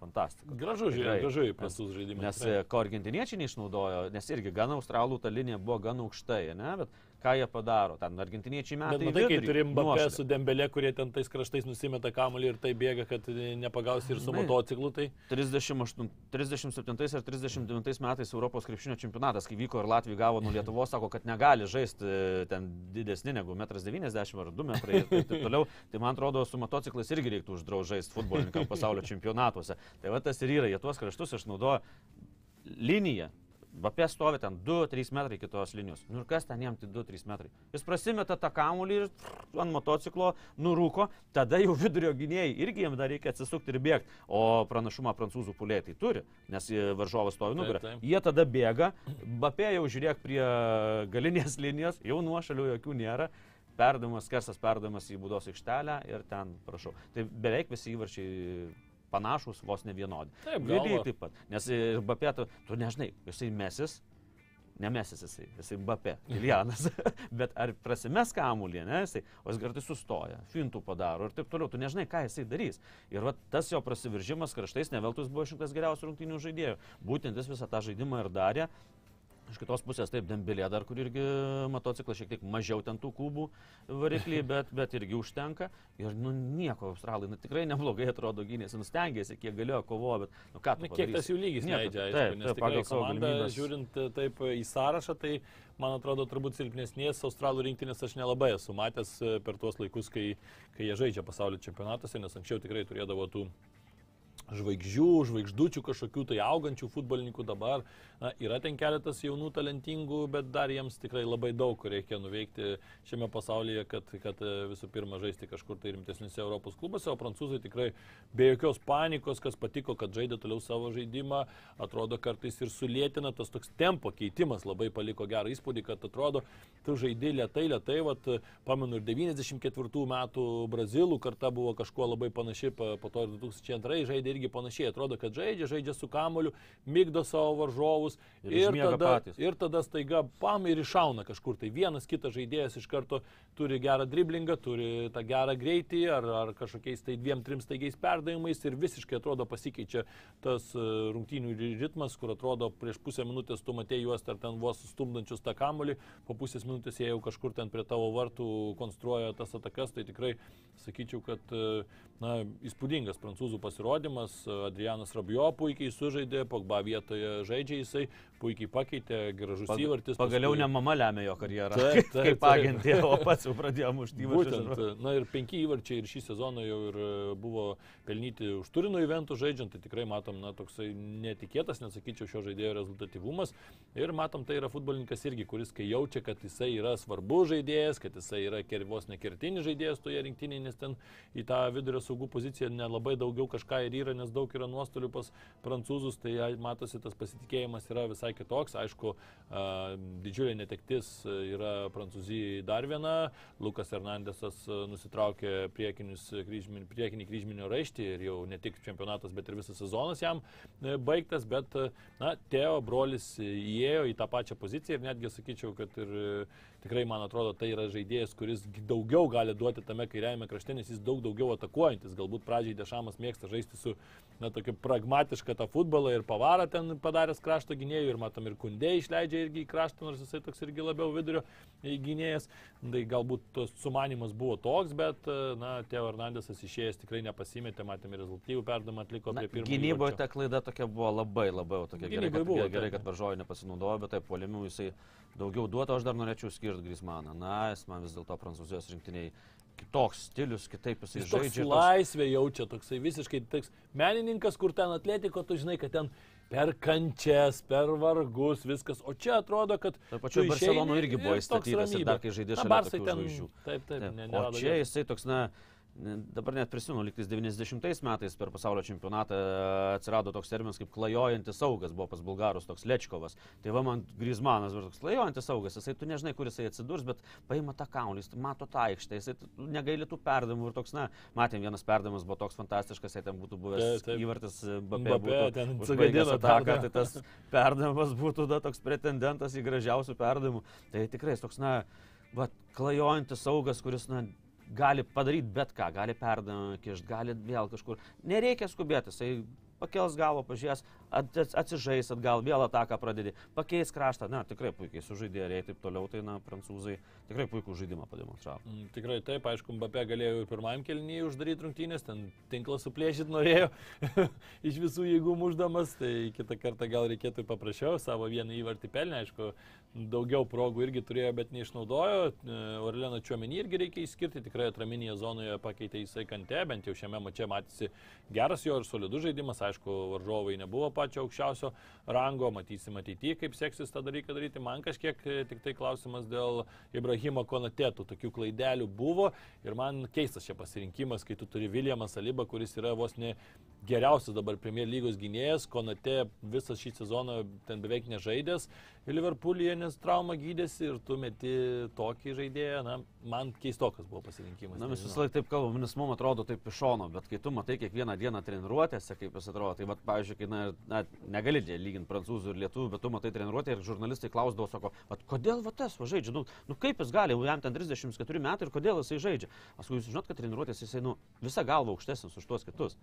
fantastika. Gražu, žiūrėjau, gražu į prancūzų žaidimą. Nes e, ko argentiniečiai neišnaudojo, nes irgi gan australų ta linija buvo gan aukštai, ne? bet ką jie padaro, ten argentiniečiai metai. Bet matai, kai turim nuošalę. su Dembelė, kurie ten tais kraštais nusimeta kamuolį ir tai bėga, kad nepagausi ir su motociklu, tai 38, 37 ar 39 metais Europos krepšinio čempionatas, kai vyko ir Latvija gavo nuo Lietuvos, sako, kad negali žaisti e, ten didesni negu 1,90 m ar 2 m ir taip, toliau. Tai man atrodo, su motociklais irgi reiktų uždrausti žaisti futbolininkam pasaulio čempionatuose. Tai va tas ir yra, jie tuos kraštus išnaudoja liniją. Bapė stovi ten 2-3 metrai kitos linijos. Nu ir kas ten jam tai 2-3 metrai? Jis prasimeta tą kamulį ir ant motociklo nurūko, tada jau vidurio gynėjai irgi jam dar reikia atsisukti ir bėgti. O pranašumą prancūzų puliai tai turi, nes varžovas stovi nugarą. Jie tada bėga, Bapė jau žiūrėk prie galinės linijos, jau nuošalių jokių nėra. Perdavimas, kersas perdavimas į būdos aikštelę ir ten, prašau. Tai beveik visi įvarčiai panašus, vos ne vienodi. Taip, Lygiai taip pat. Nes ir Bapė, tu, tu nežinai, jisai mesis, nemesis jisai, jisai Bapė, Ilianas, bet ar prasimes kamulį, ne, jisai, o jis kartais sustoja, fintų padaro ir taip toliau, tu nežinai, ką jisai darys. Ir va, tas jo prasiveržimas kraštais neveltus buvo šimtas geriausių rungtynių žaidėjų. Būtent jis visą tą žaidimą ir darė. Iš kitos pusės, taip, Dembelė dar, kur irgi motociklas šiek tiek mažiau ten tų kubų variklį, bet, bet irgi užtenka. Ir, nu, nieko, australai, nu, tikrai neblogai atrodo gynėsi, nu, stengiasi, kiek galėjo kovojo, bet, nu, ką tu Na, kiek tas jų lygis leidžia, taip, aišku, nes taip, tikrai pagal savo galimybes. žiūrint e, taip į sąrašą, tai man atrodo turbūt silpnesnės australų rinktinės aš nelabai esu matęs e, per tuos laikus, kai, kai jie žaidžia pasaulio čempionatuose, nes anksčiau tikrai turėdavo tų žvaigždžių, žvaigždučių kažkokių tai augančių futbolininkų dabar. Na, yra ten keletas jaunų talentingų, bet dar jiems tikrai labai daug reikia nuveikti šiame pasaulyje, kad, kad e, visų pirma žaisti kažkur tai rimtesniuose Europos klubuose, o prancūzai tikrai be jokios panikos, kas patiko, kad žaidė toliau savo žaidimą, atrodo kartais ir sulėtina tas toks tempo keitimas, labai paliko gerą įspūdį, kad atrodo, tu žaidži lietai, lietai, vat, pamenu ir 94 metų brazilų karta buvo kažkuo labai panaši, po to ir 2002 žaidė irgi panašiai, atrodo, kad žaidžia, žaidžia su kamoliu, mygdo savo varžovus Ir užmiega tada, patys. ir tada staiga pam ir iššauna kažkur. Tai vienas kitas žaidėjas iš karto turi gerą driblingą, turi tą gerą greitį ar, ar kažkokiais tai dviem, trim staigiais perdavimais ir visiškai atrodo pasikeičia tas e, rungtynių ri- ritmas, kur atrodo prieš pusę minutės tu matėjai juos ar ten vos stumdančius tą kamolį, po pusės minutės jie jau kažkur ten prie tavo vartų konstruoja tas atakas, tai tikrai sakyčiau, kad e, na, įspūdingas prancūzų pasirodymas. Adrianas Rabio puikiai sužaidė, Pogba vietoje žaidžia jisai, puikiai pakeitė, gražus Pag- įvartis. Pagaliau paskui- ne mama lemia jo karjerą. Taip, taip, Kaip agentė, o pats jau pradėjo mušti Būtent, įvarčius. na ir penki įvarčiai ir šį sezoną jau ir e, buvo pelnyti už Turino įventų žaidžiant, tai tikrai matom, na, toksai netikėtas, nesakyčiau, šio žaidėjo rezultatyvumas. Ir matom, tai yra futbolininkas irgi, kuris kai jaučia, kad jisai yra svarbus žaidėjas, kad jisai yra vos nekertinis žaidėjas toje rinktinėje, nes ten į tą vidurio saugų poziciją nelabai daugiau kažką ir yra, nes daug yra nuostolių pas prancūzus, tai ai, matosi tas pasitikėjimas yra visai kitoks. Aišku, didžiulė netektis yra Prancūzijai dar viena. Lukas Hernandesas nusitraukė kryžmin, priekinį kryžminio raištį ir jau ne tik čempionatas, bet ir visas sezonas jam e, baigtas, bet, na, Teo brolis įėjo į tą pačią poziciją ir netgi sakyčiau, kad ir tikrai, man atrodo, tai yra žaidėjas, kuris gi daugiau gali duoti tame kairiajame krašte, nes jis daug daugiau atakuojantis. Galbūt pradžiai Dešamas mėgsta žaisti su, na, tokiu pragmatišką tą futbolą ir pavarą ten padaręs krašto gynėjų ir matom ir kundė išleidžia irgi į kraštą, nors jisai toks irgi labiau vidurio e, gynėjas. Tai galbūt tos sumanimas buvo toks, bet, e, na, Teo Hernandesas išėjęs tikrai nepasimetė, matėme rezultatyvų perdamą atliko Na, prie pirmo. Gynyboje ta klaida tokia buvo labai labai tokia gerai, kad, buvo, gerai, kad varžovai nepasinaudojo, bet taip, polimių jisai daugiau duotų, aš dar norėčiau skirti Grismaną. Na, jis man vis dėlto prancūzijos rinktiniai kitoks stilius, kitaip jisai Jis toks žaidžia. toks- laisvė jaučia, toksai visiškai toks menininkas, kur ten atletiko, tu žinai, kad ten per kančias, per vargus, viskas. O čia atrodo, kad... Tu Barcelonoj išeini irgi buvo toks įstatytas ir dar kai žaidė Na, šalia Barsai tokių ten, žvaigždžių. Taip, taip, Taip. ne, O čia jisai toks, na, ne- dabar net prisimenu, liktais 90 metais per pasaulio čempionatą e, atsirado toks terminas kaip klajojantis saugas, buvo pas bulgarus toks Lečkovas. Tai va man Grizmanas buvo toks klajojantis saugas, jisai tu nežinai, kur jisai atsidurs, bet paima tą kaulį, jis mato tą aikštę, jisai negaili tų perdavimų ir toks, na, matėm, vienas perdavimas buvo toks fantastiškas, jei ten būtų buvęs Taip, taip. įvartis e, Mbappé būtų ten sugadino ataką, perdavimą. tai tas perdavimas būtų da, toks pretendentas į gražiausių perdavimų. Tai tikrai toks, na, va, klajojantis saugas, kuris, na, gali padaryti bet ką, gali perdavimą kišti, gali vėl kažkur. Nereikia skubėti, jisai pakels galvo, pažiūrės, at- ats- atsižais atgal, vėl ataką pradedi, pakeis kraštą, na, tikrai puikiai sužaidė ir taip toliau, tai, na, prancūzai tikrai puikų žaidimą pademonstravo. Mm, Tikrai taip, aišku, Mbappé galėjo ir pirmajam kelnyje uždaryti rungtynės, ten tinklą suplėšyti norėjo iš visų jėgų muždamas, tai kitą kartą gal reikėtų paprašiau, savo vieną įvartį pelnę, aišku, daugiau progų irgi turėjo, bet neišnaudojo. E, Orleną Čiuomenį irgi reikia įskirti, tikrai atraminėje zonoje pakeitė jisai kante, bent jau šiame mače matėsi geras jo ir solidus žaidimas, aišku, varžovai nebuvo pačio aukščiausio rango, matysim ateityje, kaip seksis tą dalyką daryti. Man kažkiek e, tik tai klausimas dėl Ibrahimo Konatėtų, tokių klaidelių buvo. Ir man keistas čia pasirinkimas, kai tu turi Viljamą Salibą, kuris yra vos ne geriausias dabar Premier lygos gynėjas, Konate visą šį sezoną ten beveik nežaidęs, Liverpoolyje nes traumą gydėsi ir tu meti tokį žaidėją, na, man keistokas buvo pasirinkimas. Na, mes visą laiką taip kalbam, nes mums atrodo taip iš šono, bet kai tu matai kiekvieną dieną treniruotėse, kaip jis atrodo, tai, vat, pavyzdžiui, kai, na, na negali lyginti prancūzų ir lietuvių, bet tu matai treniruotę ir žurnalistai klausdavo, sako, vat, kodėl va tas va žaidžia, nu, nu kaip jis gali, jam ten 34 metai ir kodėl jisai žaidžia. Aš jūs žinot, kad treniruotės jisai, nu, visą galvą aukštesnis už tuos kitus.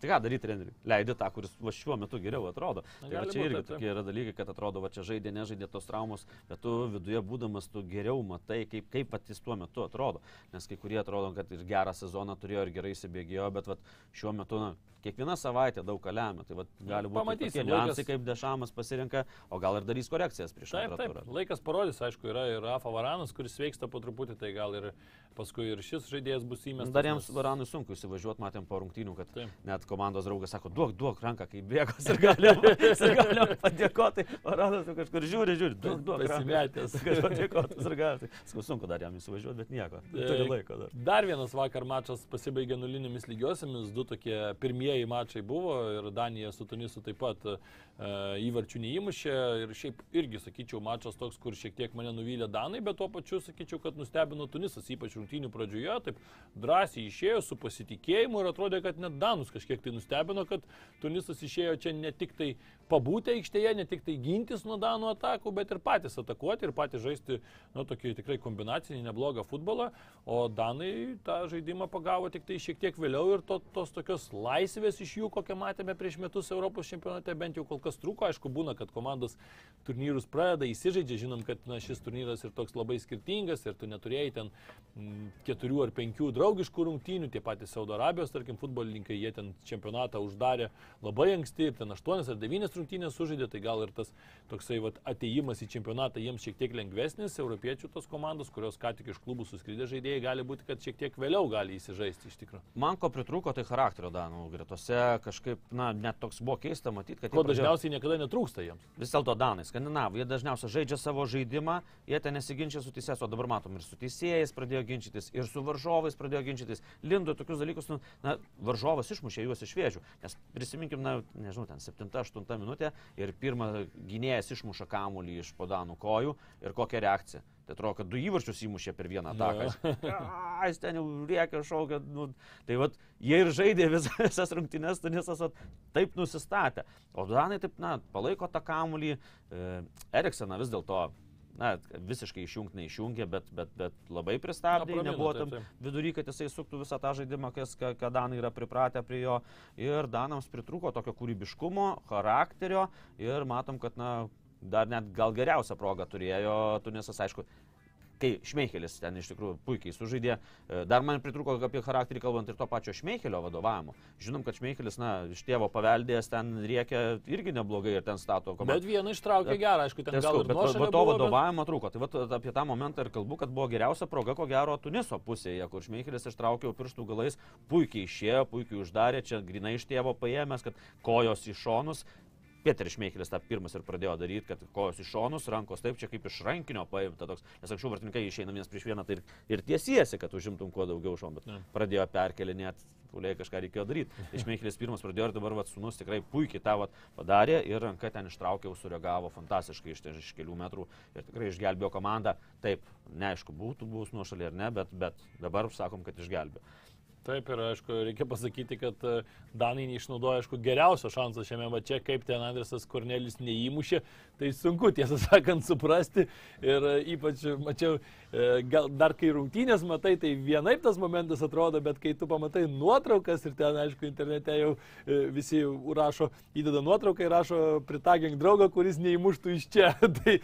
Tai ką daryti treneriui? Leidi tą, kuris va šiuo metu geriau atrodo. Na, Tai va čia irgi taip. tokie yra dalykai, kad atrodo, va čia žaidė, nežaidė tos traumos, bet tu viduje būdamas tu geriau matai, kaip, kaip pat jis tuo metu atrodo. Nes kai kurie atrodo, kad ir gerą sezoną turėjo ir gerai įsibėgėjo, bet vat, šiuo metu na, kiekviena savaitė daug ką lemia. Tai vat, gali būti pamatysim, tokie laikas- niuansai, kaip Dešamas pasirinka, o gal ir darys korekcijas prieš Taip, antrą taip, turą. laikas parodys, aišku, yra ir Rafa Varanas, kuris sveiksta po truputį, tai gal ir paskui ir šis žaidėjas bus įmestas. Dar jiems Varanui sunku įsivažiuoti, matėm po rungtynių, kad Taip. net komandos draugas sako, duok, duok ranką, kai bėgos ir galim padėkoti. Varanas kažkur žiūri, žiūri, duok, duok. ranką. Pasimetęs. Kažkas padėkoti ir galim. Sakau, sunku dar jam įsivažiuoti, bet nieko. Turi laiko dar. Dar vienas vakar mačas pasibaigė nulinėmis lygiosiamis, du tokie pirmieji mačai buvo ir Danija su Tunisu taip pat e, įvarčių neįmušė. Ir šiaip irgi, sakyčiau, mačas toks, kur šiek tiek mane nuvylė Danai, bet tuo pačiu, sakyčiau, kad nustebino Tunisas, ypač rungtynių pradžioje, taip drąsiai išėjo su pasitikėjimu ir atrodė, kad net Danus kažkiek tai nustebino, kad Tunisas išėjo čia ne tik tai pabūti aikštėje, ne tik tai gintis nuo Danų atakų, bet ir patys atakuoti ir patys žaisti, nu, tokį tikrai kombinacinį neblogą futbolą, o Danai tą žaidimą pagavo tik tai šiek tiek vėliau ir to, tos tokios laisvės iš jų, kokią matėme prieš metus Europos čempionate, bent jau kol kas trūko, aišku, būna, kad komandos turnyrus pradeda, įsižaidžia, žinom, kad na, šis turnyras ir toks labai skirtingas ir tu neturėjai ten mm, keturių ar penkių draugiškų rungtynių, tie patys Saudo Arabijos, tarkim, futbolininkai, jie ten čempionatą uždarė labai anksti ten aštuonias ar devynias rungtynės sužaidė, tai gal ir tas toksai vat, ateimas į čempionatą jiems šiek tiek lengvesnis, europiečių tos komandos, kurios ką tik iš klubų suskridė žaidėjai, gali būti, kad šiek tiek vėliau gali įsižaisti iš tikrųjų. Man ko pritrūko, tai charakterio Danų gretose kažkaip, na, net toks buvo keista matyti, kad... Ko pradėjo- dažniausiai niekada netrūksta jiems. Vis dėlto Danai, skandinavai, jie dažniausiai žaidžia savo žaidimą, jie ten nesiginčia su teisėjais, o dabar matom ir su teisėjais pradėjo ginčytis, ir su varžovais pradėjo ginčytis. Lindo tokius dalykus, nu, na, varžovas išmušė juos iš vėžių. Nes prisiminkim, na, nežinau, ten 7-8 minutė ir pirmą gynėjas išmuša kamuolį iš po Danų kojų ir kokia reakcija. Tai atrodo, kad du įvarčius įmušė per vieną ataką. A, Jis ten jau rėkia, šaukia. Nu, tai vad, jie ir žaidė vis, visas rungtynes, Tunisas vat, taip nusistatė. O Danai taip, na, palaiko tą kamulį. E, Erikseną vis dėlto, na, visiškai išjungti neišjungė, bet, bet, bet labai pristabdė, Na, nebuvo tam vidury, kad jisai suktų visą tą žaidimą, kas, ką, Danai yra pripratę prie jo. Ir Danams pritrūko tokio kūrybiškumo, charakterio ir matom, kad, na, dar net gal geriausią progą turėjo Tunisas, aišku, kai Šmeichelis ten iš tikrųjų puikiai sužaidė. E, Dar man pritruko apie charakterį kalbant ir to pačio Šmeichelio vadovavimo. Žinom, kad Šmeichelis, na, iš tėvo paveldėjęs ten riekia irgi neblogai ir ten stato komandą. Bet vieną ištraukė gerą, aišku, ten gal ir bet va to buvo, bet- vadovavimo trūko. Tai vat, apie tą momentą ir kalbu, kad buvo geriausia proga, ko gero, Tuniso pusėje, kur Šmeichelis ištraukė pirštų galais, puikiai išėjo, puikiai uždarė, čia grinai iš tėvo paėmęs, kad kojos į šonus. Pieteris Šmeichelis tą pirmas ir pradėjo daryti, kad kojos į šonus, rankos taip, čia kaip iš rankinio paimta toks, nes anksčiau vartininkai išeina vienas prieš vieną tai ir, ir tiesiesi, kad užimtum kuo daugiau šonų, bet Ne. pradėjo perkelinėti, puliai kažką reikėjo daryti. Tai Šmeichelis pirmas pradėjo ir dabar vat, sunus tikrai puikiai tą vat, padarė ir ranka ten ištraukė, jau sureagavo fantastiškai iš, ten iš kelių metrų ir tikrai išgelbėjo komandą. Taip, neaišku, būtų buvus nuošalė ar ne, bet, bet dabar sakom, kad išgelbėjo. Taip ir aišku, reikia pasakyti, kad e, Danai neišnaudoja, aišku, geriausio šanso šiame mače, kaip ten Andresas Kornelis neįmušė, tai sunku tiesą sakant suprasti ir e, ypač mačiau, e, gal dar kai rungtynės matai, tai vienaip tas momentas atrodo, bet kai tu pamatai nuotraukas ir ten, aišku, internete jau visi rašo, įdeda nuotrauką ir rašo, pritagink draugą, kuris neįmuštų iš čia. tai,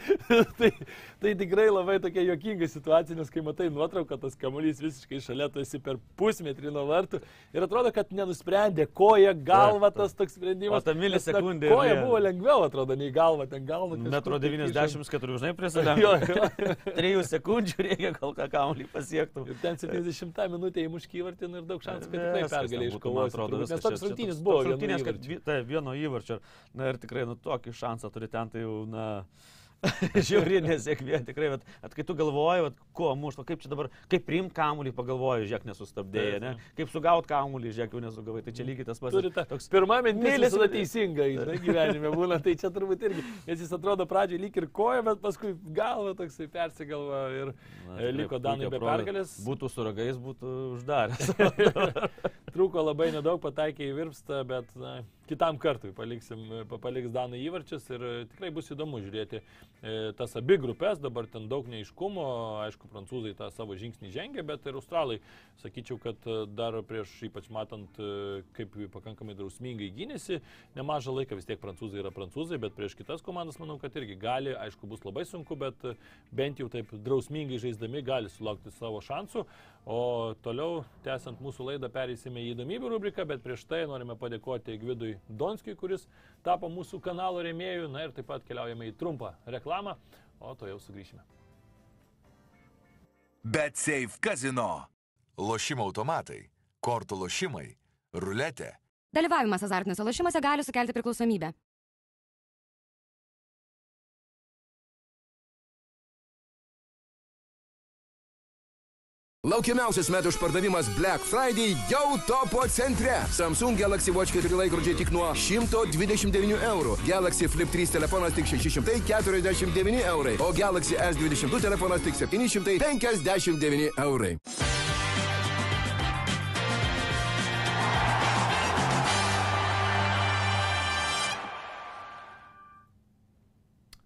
tai, tai tikrai labai tokia juokinga situacija, nes kai matai nuotrauką, tas kamuolys visiškai šalia, tu esi per pusmetrį toli nuo vartų. Ir atrodo, kad nenusprendė, koja, galva tas toks sprendimas. O ta milisekundė Koja ir- buvo lengviau, atrodo, nei galva, ten galva. Metro tai kišant. 94, žinai, prisidengti. jo. Trijų sekundžių reikia, kol ką kamuolį pasiektų. Ir ten 70 minutė įmušky įvartį nu ir daug šansų, kad tikrai pergalė iškovos. Nes toks rungtynės buvo. Rungtynės, kad tai vieno įvarčio. Na ir tikrai, nu, tokį šansą turi ten, tai jau, na, žiauri nesėkmė tikrai, bet at, kai tu galvoji, vat, kuo mušto, kaip čia dabar, kaip priimt kamuolį, pagalvoji, žiūrėk, nesustabdėjai, ne? Kaip sugaut kamuolį, žiūrėk, jau nesugavai, tai čia lygiai tas pats. Turi tą toks pirmą mintis visada teisinga, žinai, gyvenime būna, tai čia turbūt irgi, nes jis atrodo pradžioje lyg ir koja, bet paskui galva toksai persigalva ir Na, e, liko Danai be pergalės. Būtų su ragais, būtų uždaręs. Trūko labai nedaug, pataikė į virpstą, bet na, kitam kartui paliksim, pa- paliks Danai įvarčius ir e, tikrai bus įdomu žiūrėti e, tas abi grupės, dabar ten daug neiškumo, aišku, prancūzai tą savo žingsnį žengia, bet ir australai, sakyčiau, kad e, dar prieš ypač matant, kaip pakankamai drausmingai gynėsi, nemažą laiką vis tiek prancūzai yra prancūzai, bet prieš kitas komandas manau, kad irgi gali, aišku, bus labai sunku, bet bent jau taip drausmingai žaisdami gali sulaukti savo šansų. O toliau, tęsiant mūsų laidą, perėsime į įdomybių rubriką, bet prieš tai norime padėkoti Gvidui Donskiui, kuris tapo mūsų kanalo rėmėjų. Na ir taip pat keliaujame į trumpą reklamą, o to jau sugrįšime. BetSafe kazino. Lošimo automatai, kortų lošimai, ruletė. Dalyvavimas azartiniuose lošimuose gali sukelti priklausomybę. Laukiamiausias metų išpardavimas Black Friday jau topo centre. Samsung Galaxy Watch 4 laikrodžiai tik nuo 129 eurų. Galaxy Flip 3 telefonas tik 649 eurai. O Galaxy S22 telefonas tik 759 eurai.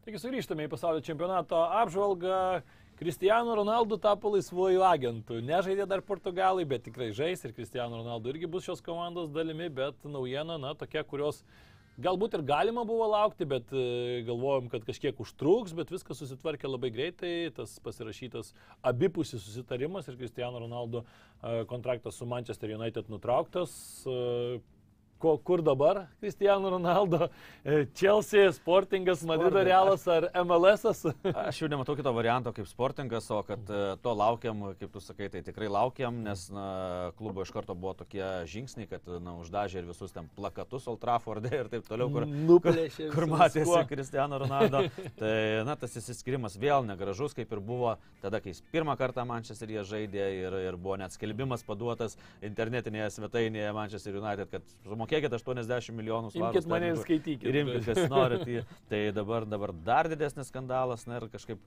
Taigi sugrįžtame į pasaulio čempionato apžvalgą. Cristiano Ronaldo tapo laisvuoju agentu. Nežaidė dar portugalai, bet tikrai žais ir Cristiano Ronaldo irgi bus šios komandos dalimi, bet naujiena, na, tokia, kurios galbūt ir galima buvo laukti, bet e, galvojom, kad kažkiek užtruks, bet viskas susitvarkė labai greitai. Tas pasirašytas abipusis susitarimas ir Cristiano Ronaldo e, kontraktas su Manchester United nutrauktas. Ko, kur dabar Cristiano Ronaldo? E, Chelsea, Sportingas, Madrido Realas ar MLS? Aš jau nematau kito varianto kaip sportingas, o kad e, to laukiam, kaip tu sakai, tai tikrai laukiam, nes na, klubo iš karto buvo tokie žingsniai, kad na, uždažė ir visus ten plakatus Old Trafford'e ir taip toliau, kur, Nuplėšė kur visu matėsi. Cristiano Ronaldo. tai, na, tas įsiskirimas vėl negražus, kaip ir buvo tada, kai jis pirmą kartą Manchesteryje žaidė ir, ir buvo net skelbimas paduotas internetinėje svetainėje Manchester United, kad sumokėkit 80 milijonų svarų. Imkit mane ir skaitykit. Ir imkit, kas norit. Tai, tai dabar, dabar dar didesnis skandalas, na ir kažkaip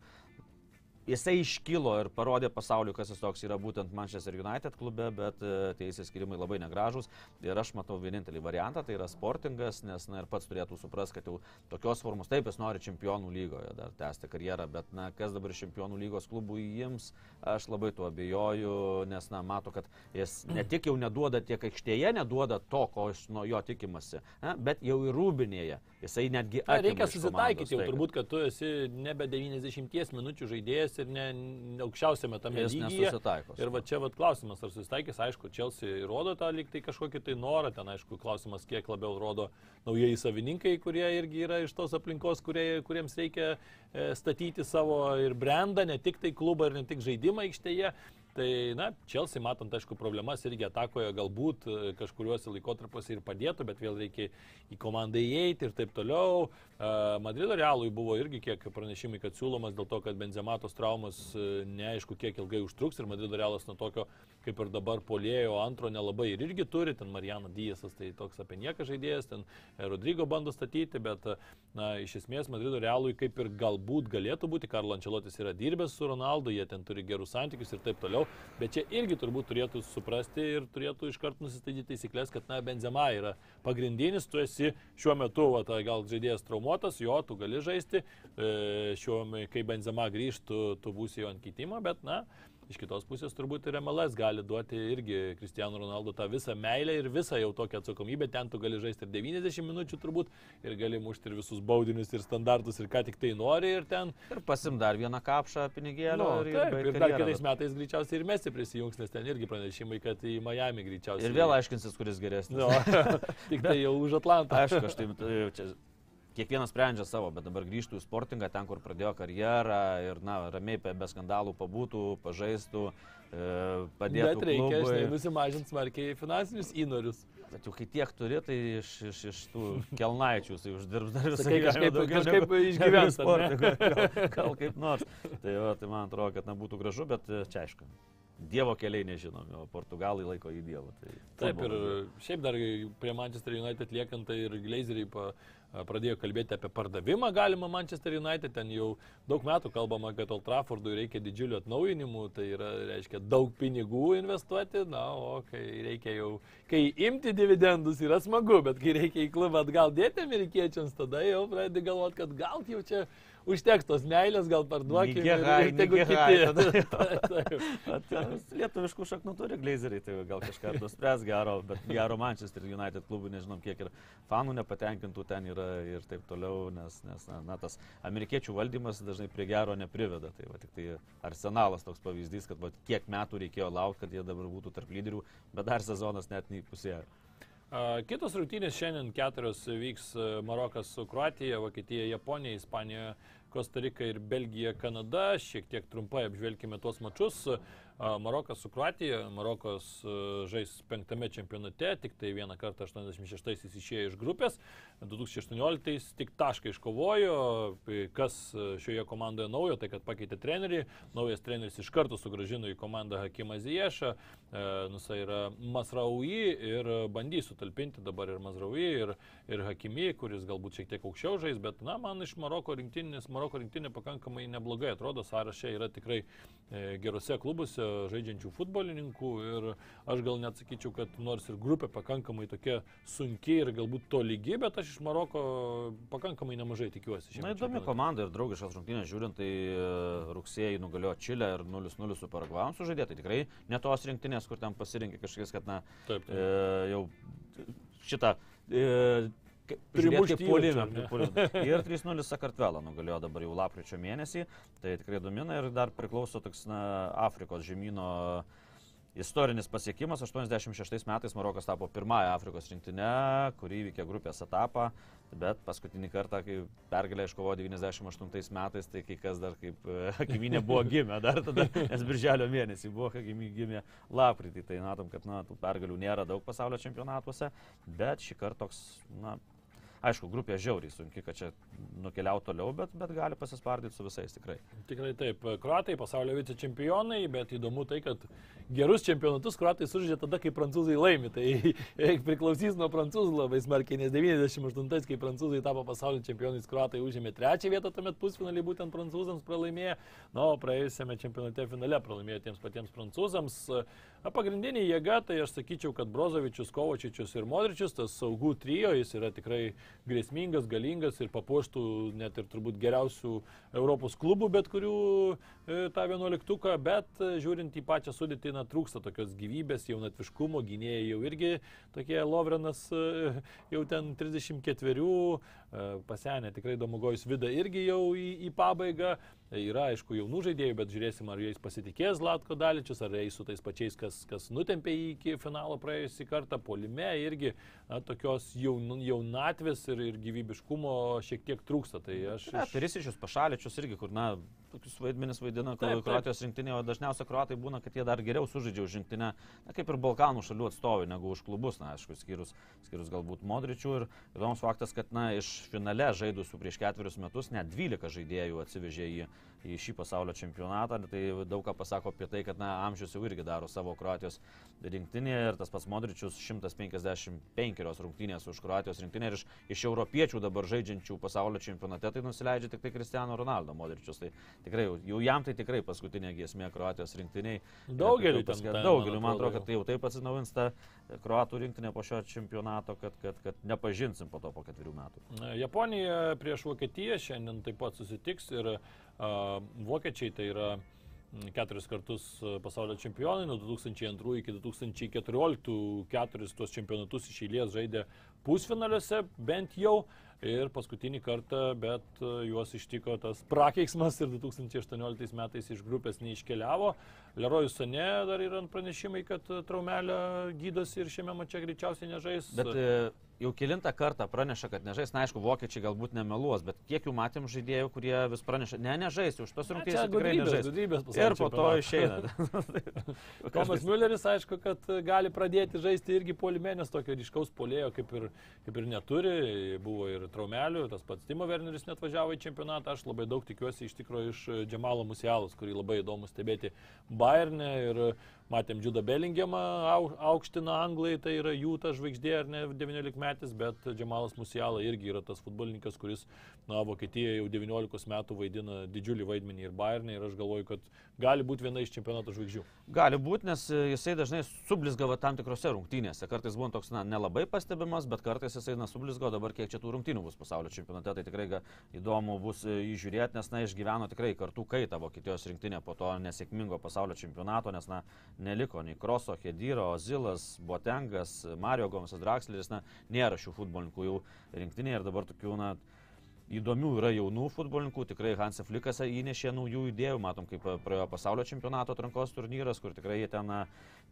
jisai iškilo ir parodė pasauliu, kas jis toks yra būtent Manchester United klube, bet tie įsiskirimai labai negražus. Ir aš matau vienintelį variantą, tai yra sportingas, nes na, ir pats turėtų suprasti, kad jau tokios formos, taip jis nori čempionų lygoje dar tęsti karjerą, bet na, kas dabar čempionų lygos klubų įims, aš labai tuo abejoju, nes na, mato, kad jis ne tik jau neduoda tiek aikštėje, neduoda to, ko iš nuo jo tikimasi, na, bet jau ir rūbinėje. Jisai netgi... Na, reikia susitaikyti jau turbūt, kad tu esi nebe 90 minučių žaidėjas ir ne, ne aukščiausiame tame Jis lygyje. Ir va čia va klausimas, ar susitaikys, aišku, Chelsea rodo tą lyg tai kažkokį tai norą, ten aišku, klausimas, kiek labiau rodo naujieji savininkai, kurie irgi yra iš tos aplinkos, kurie, kuriems reikia e, statyti savo ir brandą, ne tik tai klubą ir ne tik žaidimą aikštėje. Tai, na, Chelsea, matant, aišku, problemas irgi atakoje galbūt e, kažkuriuose laikotarpiuose ir padėtų, bet vėl reikia į komandą įeiti ir taip toliau. E, Madrido realui buvo irgi kiek pranešimai, kad siūlomas dėl to, kad Benzematos traumas e, neaišku, kiek ilgai užtruks ir Madrido realas nuo tokio, kaip ir dabar polėjo antro nelabai ir irgi turi, ten Marijana Dijas, tai toks apie nieką žaidėjas, ten Rodrygo bando statyti, bet, e, na, iš esmės Madrido realui kaip ir galbūt galėtų būti, Karlo Ančelotis yra dirbęs su Ronaldu, jie ten turi gerus santykius ir taip toliau, bet čia irgi turbūt turėtų suprasti ir turėtų iškart nusistatyti taisyklės, kad, na, Benzema yra pagrindinis, tu esi šiuo metu, va, tai gal žaidėjas traumuotas, jo, tu gali žaisti, e, šiuo, kai Benzema grįžtų, tu būsi jo ant kitimo, bet, na, iš kitos pusės turbūt ir MLS gali duoti irgi Cristiano Ronaldo tą visą meilę ir visą jau tokią atsakomybę. Ten tu gali žaisti ir 90 minučių turbūt ir gali mušti ir visus baudinius ir standartus ir ką tik tai nori ir ten. Ir pasim dar vieną kapšą pinigėlį. Nu, ir, taip, baigt ir dar kitais metais greičiausiai ir Mesi prisijungs, nes ten irgi pranešimai, kad į Miami greičiausiai. Ir vėl aiškinsis, kuris geresnis. Nu, tik tai jau už Atlantą. Aišku, aš tai e, čia kiekvienas sprendžia savo, bet dabar grįžtų į sportingą, ten, kur pradėjo karjerą ir, na, ramiai be skandalų pabūtų, pažaistų, e, padėtų. Bet reikia, žinai, nusimažinti smarkiai finansinius įnorius. Bet jau kai tiek turi, tai iš, iš, iš tų kelnaičių jisai uždirbs dar visą gyvenimą kažkaip- daugiau kažkaip išgyvens, sportininkas. gal, gal kaip nors. Tai, va, tai man atrodo, kad na, būtų gražu, bet e, čia aišku. Dievo keliai nežinomi, o portugalai laiko į Dievą. Tai Taip, ir šiaip dar prie Manchester United liekant, tai ir Glazeriai pa, pradėjo kalbėti apie pardavimą galimą Manchester United. Ten jau daug metų kalbama, kad Old Traffordui reikia didžiulių atnaujinimų, tai yra, reiškia, daug pinigų investuoti. Na, o kai reikia jau, kai imti dividendus yra smagu, bet kai reikia į klubą atgal dėti amerikiečiams, tada jau pradedi galvoti, kad gal jau čia užteks tos meilės, gal parduokime. Ir tegu e, Lietuviškų šaknų turi glazeriai, tai gal kažką nuspręs gero, bet gero Manchester United klubų nežinom, kiek ir fanų nepatenkintų ten yra ir taip toliau, nes, nes na, na, tas amerikiečių valdymas dažnai prie gero nepriveda. Tai va, tik tai arsenalas toks pavyzdys, kad va, kiek metų reikėjo laukti, kad jie dabar būtų tarp lyderių, bet dar sezonas net neįpusėjo. Kitos rungtynės šiandien keturios vyks a, Marokas su Kroatija, Vokietija, Japonija, Ispanija, Kostarika ir Belgija, Kanada. Šiek tiek trumpai apžvelkime tuos mačius. Marokas su Kroatija. Marokas a, žais penktame čempionate, tik tai vieną kartą 86-aisiais išėjo iš grupės. 2018-ais tik tašką iškovojo. Kas a, šioje komandoje naujo, tai kad pakeitė trenerį. Naujas treneris iš karto sugražino į komandą Hakimą Ziešą. Nusa yra Masraui ir bandys sutalpinti dabar ir Masraui, ir, ir Hakimi, kuris galbūt šiek tiek aukščiau žais, bet na, man iš Maroko rinktinės, Maroko rinktinė pakankamai neblogai atrodo, sąraše yra tikrai e, gerose klubuose žaidžiančių futbolininkų ir aš gal net sakyčiau, kad nors ir grupė pakankamai tokia sunki ir galbūt to lygi, bet aš iš Maroko pakankamai nemažai tikiuosi. Na įdomi komanda ir draugiškas rungtynės žiūrint, tai e, rugsėjai nugalėjo Čilę ir 0-0 su Paragvajam sužaidė, tai tikrai ne tos rinktinės, kur ten pasirinkė kažkas, kad na, Taip, taip. e, jau šitą e, Primušti puolime. Ir 3-0 Sakartvelą nugalėjo dabar jau lapkričio mėnesį, tai tikrai domina ir dar priklauso toks na, Afrikos žemynų istorinis pasiekimas. 86 metais Marokas tapo pirmąją Afrikos rinktinę, kuri įvykė grupės etapą, bet paskutinį kartą, kai pergalę iškovojo 98 metais, tai kai kas dar kaip e, Hakiminė buvo gimę, dar tada, nes birželio mėnesį buvo Hakiminė gimė lapkritį, tai matom, kad na, tų pergalių nėra daug pasaulio čempionatuose, bet šį kartą toks, na, aišku, grupė žiauriai sunki, kad čia nukeliauti toliau, bet, bet gali pasispardyti su visais tikrai. Tikrai taip. Kroatai pasaulio vicečempionai, bet įdomu tai, kad gerus čempionatus kroatai sužaidė tada, kai prancūzai laimi. Tai priklausys nuo prancūzų labai smarkiai, nes 98, kai prancūzai tapo pasaulio čempionais, kroatai užėmė trečią vietą tuomet pusfinalį, būtent prancūzams pralaimėjo. Na, o praėjusiame čempionate finale pralaimėjo tiems patiems prancūzams. A, Pagrindinė jėga, tai aš sakyčiau, kad Brozovičius, Kovačičius ir Modričius, tas saugų trijo, jis yra tikrai grėsmingas, galingas ir papuoštų net ir turbūt geriausių Europos klubų, bet kurių e, tą vienuoliktuką, bet e, žiūrint į pačią sudėtį, na, trūksta tokios gyvybės, jaunatviškumo, gynėjai jau irgi tokie Lovrenas e, jau ten 34, e, pasenę tikrai Domogojus Vida irgi jau į, į pabaigą. Yra, aišku, jaunų žaidėjų, bet žiūrėsim, ar jais pasitikės Latko Daličius, ar eis su tais pačiais, kas, kas nutempė jį iki finalo praėjusį kartą. Polime irgi na, tokios jaun, jaunatvės ir, ir gyvybiškumo šiek tiek trūksta. Tai aš... Iš- Perisičius, Pašaličius irgi, kur, na, tokius vaidmenis vaidina Taip. Kroatijos rinktinė, o dažniausiai Kroatai būna, kad jie dar geriau sužaidžia už rinktinę, na, kaip ir Balkanų šalių atstovai, negu už klubus, na, aišku, skyrus, skyrus galbūt Modričių. Ir įdomus faktas, kad, na, iš finale žaidusių prieš ketverius metus net 12 žaidėjų atsivežė į, į šį pasaulio čempionatą. Tai daug ką pasako apie tai, kad, na, amžius jau irgi daro savo Kroatijos rinktinėje ir tas pats Modričius 155 rungtynės už Kroatijos rinktinę ir iš, iš europiečių dabar žaidžiančių pasaulio čempionate tai nusileidžia tik tai Cristiano Ronaldo Modričius. Tai tikrai, jau- jau jam tai tikrai paskutinė giesmė Kroatijos rinktiniai. Ten paskui- ten, Daugeliui, man atrodo, kad tai jau taip atsinaujins ta Kroatų rinktinė po šio čempionato, kad, kad, kad nepažinsim po to po ketverių metų. Japonija prieš Vokietiją šiandien taip pat susitiks ir vokiečiai tai yra keturis kartus e, pasaulio čempionai, nuo 2002 iki 2014 keturis tuos čempionatus iš eilės žaidė pusfinaliuose bent jau. Ir paskutinį kartą, bet e, juos ištiko tas prakeiksmas ir 2018 metais iš grupės neiškeliavo. Lerojus Sane dar yra pranešimai, kad e, traumelę gydosi ir šiame mače greičiausiai nežais. Bet e, jau kilintą kartą praneša, kad nežais, na aišku, vokiečiai galbūt nemeluos, bet kiek jų matėm žaidėjų, kurie vis praneša, ne, nežais, už tos rungtynės tikrai nežais. Gudrybės Ir po to išeina. Tomas Mülleris, aišku, kad gali pradėti žaisti irgi polimenės tokio ryškaus polėjo, kaip ir, kaip ir neturi. Buvo ir traumelių, tas pats Timo Werneris net važiavo į čempionatą. Aš labai daug tikiuosi iš tikrųjų iš Džemalo Musialos, kurį labai įdomu stebėti Bayernė. Ir matėm Džudą Bellingiamą, au, aukština Anglai, tai yra jų ta žvaigždė ar ne 19 metais, bet Džemalas Musiala irgi yra tas futbolininkas, kuris, na, Vokietijoje jau 19 metų vaidina didžiulį vaidmenį ir Bayernė ir aš galvoju, kad gali būti viena iš čempionato žvaigždžių. Gali būti, nes jisai dažnai sublizgavo tam tikrose rungtynėse. Kartais buvo toks, na, nelabai pastebimas, bet kartais jisai, na, sublizgo dabar, kiek čia tų rungtynių bus pasaulio čempionate, tai tikrai įdomu bus įžiūrėti, nes, na, išgyveno tikrai kartų kaitą Vokietijos rinktinė po to nesėkmingo pasaulio čempionato, nes, na, neliko nei Kroso, Hediro, Zilas, Botengas, Mario Gomisas, Draxleris, na, nėra šių futbolininkų jau rinktinėje ir dabar tokių, na, įdomių yra jaunų futbolininkų, tikrai Hansa Flikas įnešė naujų idėjų, matom, kaip praėjo pasaulio čempionato atrankos turnyras, kur tikrai jie ten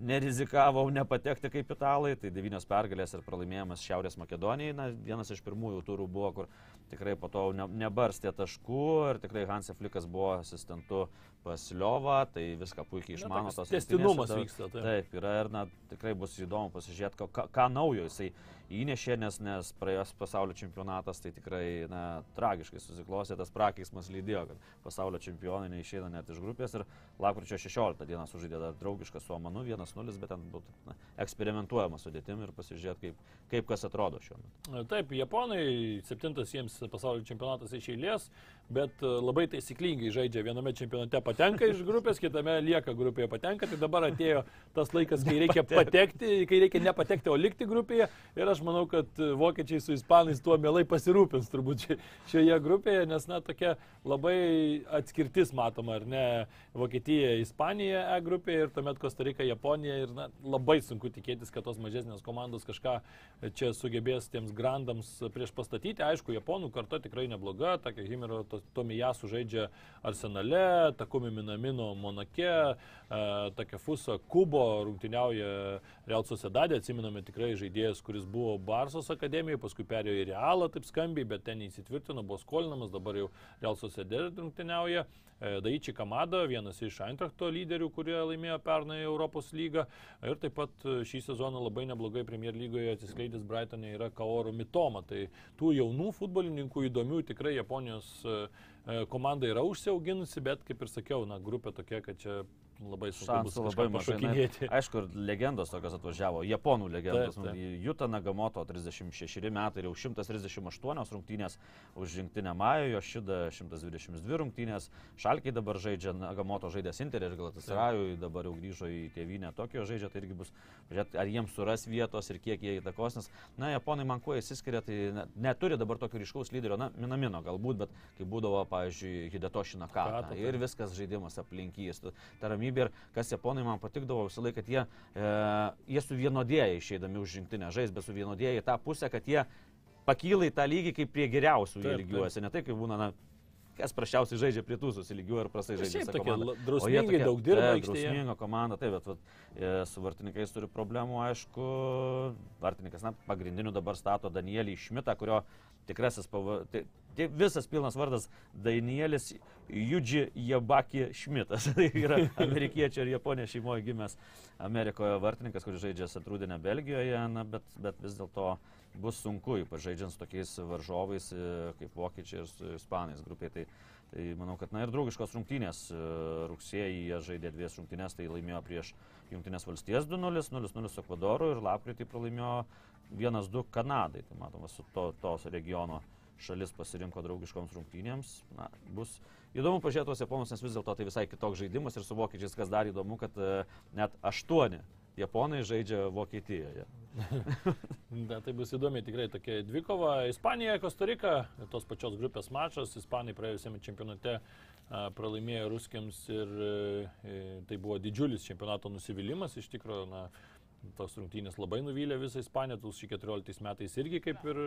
nerizikavo nepatekti kaip italai, tai devynios pergalės ir pralaimėjimas Šiaurės Makedonijai, na, vienas iš pirmųjų turų buvo, kur tikrai po to ne, nebarstė taškų. Ir tikrai Hansa Flikas buvo asistentu pas Liovą, tai viską puikiai išmano. Tas testinumas vyksta. Taip. taip, yra ir na, tikrai bus įdomu pasižiūrėti, ką, ką naujo jisai įnešė, nes, nes praėjęs pasaulio čempionatas tai tikrai na, tragiškai susiklosė, tas prakeiksmas lydėjo, kad pasaulio čempionai neišeina net iš grupės ir lapkričio 16 dieną sužaidė dar draugišką su Omanu 1-0, bet ten būtų na, eksperimentuojama sudėtim ir pasižiūrėti, kaip, kaip kas atrodo šiuo metu. Taip, Japonai, septintas jiems pasaulio čempionatas iš eilės, bet e, labai taisyklingai žaidžia. Viename čempionate patenka iš grupės, kitame lieka grupėje patenka, tai dabar atėjo tas laikas, kai reikia patekti, kai reikia nepatekti, o likti grupėje. Ir aš manau, kad vokiečiai su ispanais tuo mielai pasirūpins turbūt šioje grupėje, nes na tokia labai atskirtis matoma, ar ne, Vokietija, Ispanija E grupėje ir tuomet Kostarika, Japonija ir na, labai sunku tikėtis, kad tos mažesnės komandos kažką čia sugebės tiems grandams prieš pastatyti. Aišku, Japonų karta tikrai nebloga, tokia Himero Tomijasu žaidžia Arsenale, Takumi Minamino Monake, tokia Fusa Kubo rungtyniauja Real Sociedadė, atsiminame tikrai žaidėjas, kuris buvo Barsos akademijoje, paskui perėjo į Realą taip skambiai, bet ten įsitvirtino, buvo skolinamas, dabar jau Real Sociedadė rungtyniauja. Daičiai Kamada, vienas iš Eintrachto lyderių, kurie laimėjo pernai Europos lygą. Ir taip pat šį sezoną labai neblogai Premier lygoje atsiskleidęs Brightonė yra Kaoru Mitoma. Tai tų jaunų futbolininkų įdomių tikrai Japonijos komanda yra užsiauginusi, bet kaip ir sakiau, na, grupė tokia, kad čia labai šansų labai mažai. Aišku, ir legendos tokios atvažiavo, japonų legendos. Taip, taip. Juta Nagamoto 36 metai ir jau 138 rungtynės už rinktinę Majo, jo šida 122 rungtynės. Šalkiai dabar žaidžia, Nagamoto žaidęs Interį ir Galatasarajui, dabar jau grįžo į tėvynę Tokijo žaidžia, tai irgi bus, žiūrėt, ar jiems suras vietos ir kiek jie įtakos, nes, na, japonai man kuo įsiskiria, tai ne, neturi dabar tokio ryškaus lyderio, na, Minamino galbūt, bet kai būdavo, pavyzdžiui, Hidetošina Kata ir viskas žaidimas aplinkys. Ta ramybė ir kas japonai man patikdavo visą laiką, kad jie, e, jie suvienodėja išeidami už rinktinę žais, bet suvienodėja į tą pusę, kad jie pakyla į tą lygį kaip prie geriausių jie lygiuosi, ne tai kaip būna, na, kas prašiausiai žaidžia prie tų susilygiuoja ir prastai žaidžia. Šiaip tokia drausmingai daug dirba. Tai drausminga komanda, taip, bet vat, e, su vartininkais turi problemų, aišku. Vartininkas, na, pagrindiniu dabar stato Danielį Šmitą, kurio tikrasis pavadinimas. Tai, visas pilnas vardas Danielis Judži Jabaki Šmitas. tai yra amerikiečio ir japonė šeimoje gimęs Amerikoje vartininkas, kuris žaidžia Satrūdinę Belgijoje, na, bet, bet vis dėlto bus sunku, ypač žaidžiant su tokiais varžovais e, kaip vokiečiai ir su ispanais grupiai. Tai, tai manau, kad na ir draugiškos rungtynės. E, rugsėjį jie žaidė dvies rungtynės, tai laimėjo prieš Junktinės valstijas 2-0, 0-0 su Ekvadoru ir lapkritį pralaimėjo 1-2 Kanadai. Tai matoma, su to, tos regiono šalis pasirinko draugiškoms rungtynėms. Na, bus įdomu pažiūrėti tuos japonus, nes vis dėlto tai visai kitoks žaidimas ir su vokiečiais, kas dar įdomu, kad uh, net aštuoni Japonai žaidžia Vokietijoje. Bet tai bus įdomi tikrai tokia dvikova. Ispanija, Kostarika, tos pačios grupės mačas. Ispanai praėjusiame čempionate pralaimėjo ruskiams ir e, tai buvo didžiulis čempionato nusivylimas. Iš tikrųjų, na, tos rungtynės labai nuvylė visą Ispaniją, 2014 metais irgi kaip ir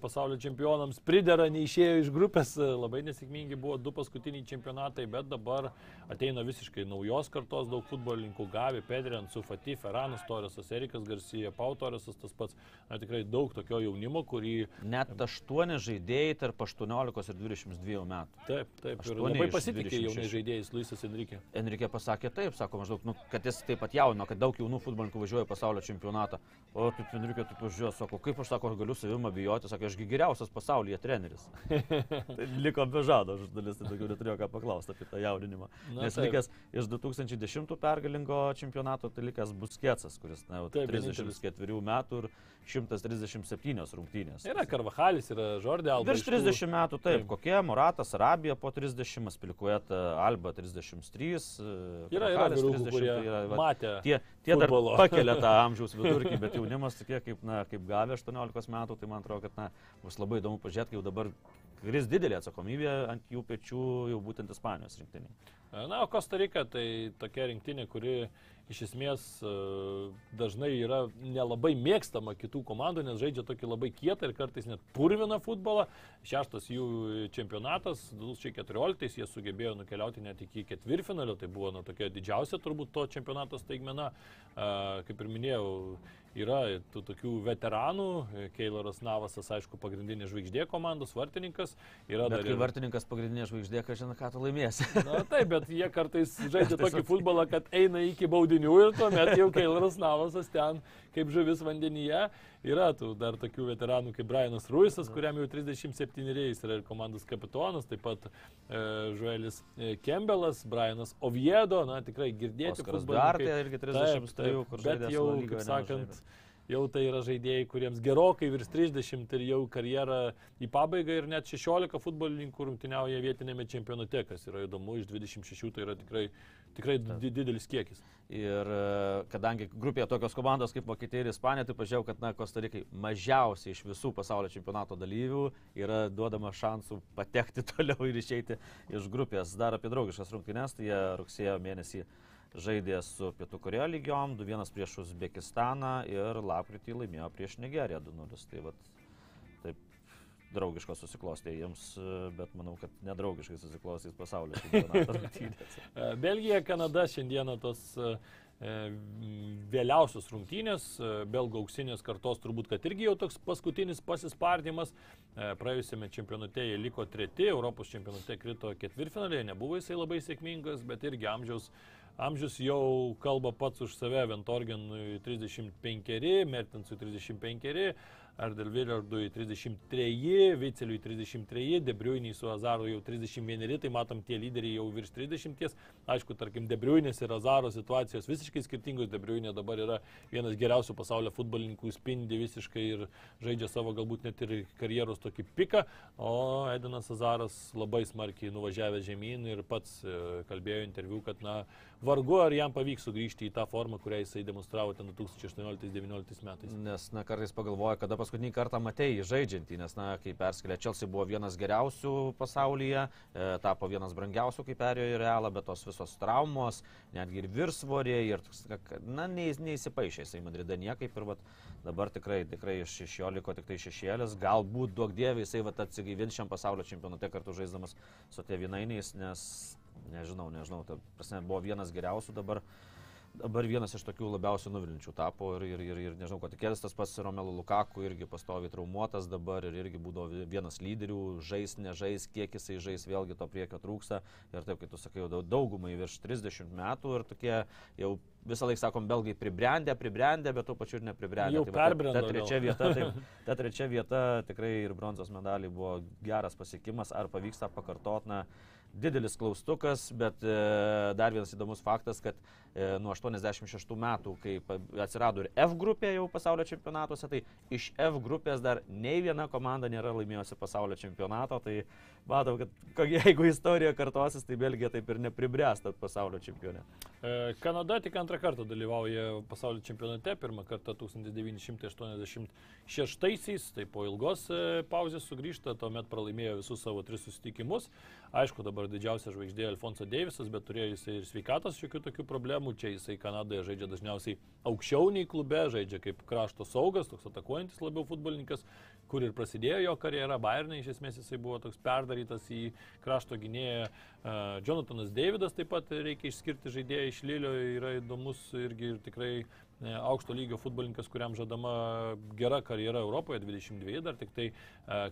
pasaulio čempionams pridera, neišėjo iš grupės, labai nesėkmingi buvo du paskutiniai čempionatai, bet dabar ateina visiškai naujos kartos daug futbolininkų, Gavi, Pedrian, Sufati, Ferranas Torresas, Erikas Garcia, Pau Torresas, tas pats, na tikrai daug tokio jaunimo, kurį... Net aštuoni žaidėjai tarp 18 ir 22 metų. Taip, taip, ir labai pasitikė jaunais 26. žaidėjais Luisas Enrique. Enrique pasakė taip, sako maždaug, nu, kad jis taip pat jauno, kad daug jaunų futbolininkų važiuoja pasaulio čempionatą. O taip Enrique taip pažiūrėjo, sako, kaip aš sako, aš galiu savim abijoti, sako, ašgi geriausias pasaulyje treneris. tai liko be žado, žurnalistai daugiau neturėjo ką paklausti apie tą jaudinimą. Na, Nes taip. likęs iš 2010 pergalingo čempionato, tai likęs Busketsas, kuris na, jau Taip, 34 metų ir 137 rungtynės. Yra Karvahalis, yra Žordė Alba. Virš iš tų- 30 metų, taip, Taip. kokie Moratas, Arabija po 30, Spilikueta, Alba 33. Yra, yra Karvahalis vyrukų, kurie tai yra, va, matė. Tie, tie dar futbolo. pakelia tą amžiaus vidurkį, bet jaunimas tokie kaip, na, kaip gavę 18 metų, tai man atrodo, kad na, bus labai įdomu pažiūrėti, kai jau dabar kris didelė atsakomybė ant jų pečių jau būtent Ispanijos rinktiniai. Na, o Kostarika tai tokia rinktinė, kuri iš esmės e, dažnai yra nelabai mėgstama kitų komandų, nes žaidžia tokį labai kietą ir kartais net purviną futbolą. Šeštas jų čempionatas, 2014 jie sugebėjo nukeliauti net iki ketvirfinalio, tai buvo na, tokia didžiausia turbūt to čempionato staigmena. E, Kaip ir minėjau, yra tų tokių veteranų, Keiloras Navasas, aišku, pagrindinė žvaigždė komandos, vartininkas. Yra Bet dar ir- vartininkas pagrindinė žvaigždė, ką žinai, ką tu laimėsi. Na taip, bet jie kartais žaidžia tokį futbolą, kad eina iki baudinių ir tuomet jau Keilaras Navasas ten kaip žuvis vandenyje. Yra tų dar tokių veteranų kaip Brianas Ruisas, kuriam jau 37 jis yra ir komandos kapitonas, taip pat e, Žuelis e, Kembelas, Brianas Oviedo, na tikrai girdėti. Futbolininkai. Duarte irgi Taip, 33, taip, kur Bet žaidė jau, Aslo lygoje kaip sakant, bet- jau tai yra žaidėjai, kuriems gerokai virš 30 ir jau karjera į pabaigą ir net 16 futbolininkų rungtyniauja vietinėme čempionate, kas yra įdomu, iš 26 tai yra tikrai, tikrai di- didelis kiekis. Ir e, kadangi grupėje tokios komandos kaip Vokietija ir Ispanija, tai pažiūrėjau, kad na, Kostarikai mažiausiai iš visų pasaulio čempionato dalyvių yra duodama šansų patekti toliau ir išeiti iš grupės. Dar apie draugiškas rungtynes, tai jie rugsėjo mėnesį žaidė su Pietų Korejo lygiom, 2-1 prieš Uzbekistaną ir lapkritį laimėjo prieš Nigeriją 2-0. Tai vat, taip draugiškas susiklostė jiems, bet manau, kad nedraugiškai susiklostys pasaulio rungtynės. E, Belgija, Kanada šiandieną tos e, e, vėliausios rungtynės, belgų auksinės kartos turbūt, kad irgi jau toks paskutinis pasispardymas. Praėjusiame čempionate jie liko treti, Europos čempionate krito ketvirtfinalėje, nebuvo jisai labai sėkmingas, bet irgi amžiaus, amžius jau kalba pats už save, Ventorgenui 35, Mertensui 35. Ardelviliardui 33, Viceliui 33, Debriuiniai su Azaru jau 31, tai matom tie lyderiai jau virš 30. Aišku, tarkim, Debriuinės ir Azaro situacijos visiškai skirtingos. Debriuinė dabar yra vienas geriausių pasaulio futbolininkų, spindi visiškai ir žaidžia savo galbūt net ir karjeros tokį piką, o Edinas Azaras labai smarkiai nuvažiavęs žemyn ir pats e, kalbėjo interviu, kad na, vargu ar jam pavyks sugrįžti į tą formą, kurią jisai demonstravo ten 2018-2019 metais. Nes, na, kartais pagalvoju, kada paskutinį kartą matėjai žaidžiantį, nes, na, kai perskėlė Čelsi buvo vienas geriausių pasaulyje, e, tapo vienas brangiausių, kai perėjo į realą, bet tos visos traumos, netgi ir virsvorė, ir, na, neįs- neįsipaišė jisai Madride niekaip ir vat, dabar tikrai, tikrai iš, iš jo liko tik tai šešėlis, galbūt duok dievai jisai vat, atsigaivins šiam pasaulio čempionate kartu žaisdamas su tėvinainiais, nes, nežinau, nežinau, ta prasme, buvo vienas geriausių dabar. Dabar vienas iš tokių labiausiai nuvilinčių tapo ir, ir, ir, ir nežinau, ko tikėtis, tas pats Romelu Lukaku irgi pastovi traumuotas dabar ir irgi būdavo vi- vienas lyderių, žais, nežais, kiek jisai žais, vėlgi to priekio trūksta. Ir taip, kaip tu sakai, jau dau- daugumai virš 30 metų ir tokie jau visą laiką sakom, belgai pribrendę, pribrendę, bet tuo pačiu ir nepribrendę. Jau Tai va ta- Ta trečia vieta, taip, ta trečia vieta tikrai ir bronzos medaliai buvo geras pasiekimas, ar pavyks tą pakartot, na, didelis klaustukas, bet e, dar vienas įdomus faktas, kad nuo 86 metų, kai atsirado ir F grupė jau pasaulio čempionatuose, tai iš F grupės dar nei viena komanda nėra laimėjusi pasaulio čempionato, tai matau, kad jeigu istorija kartosis, tai Belgija taip ir nepribręsta pasaulio čempionė. E, Kanada tik antrą kartą dalyvauja pasaulio čempionate, pirmą kartą 1986-aisiais, tai po ilgos e, pauzės sugrįžta, tuomet pralaimėjo visus savo tris susitikimus. Aišku, dabar didžiausia žvaigždė Alfonso Deivisas, bet turėjo jisai ir sveikatos šiokių tokių problemų. Čia jisai Kanadoje žaidžia dažniausiai aukščiau nei klube, žaidžia kaip krašto saugas, toks atakuojantis labiau futbolininkas, kur ir prasidėjo jo karjera. Bayernai iš esmės jisai buvo toks perdarytas į krašto gynėją. Uh, Jonathanas Davidas taip pat reikia išskirti žaidėją iš Lilio, yra įdomus irgi ir tikrai E, aukšto lygio futbolininkas, kuriam žadama gera karjera Europoje, 22 dar tik tai e,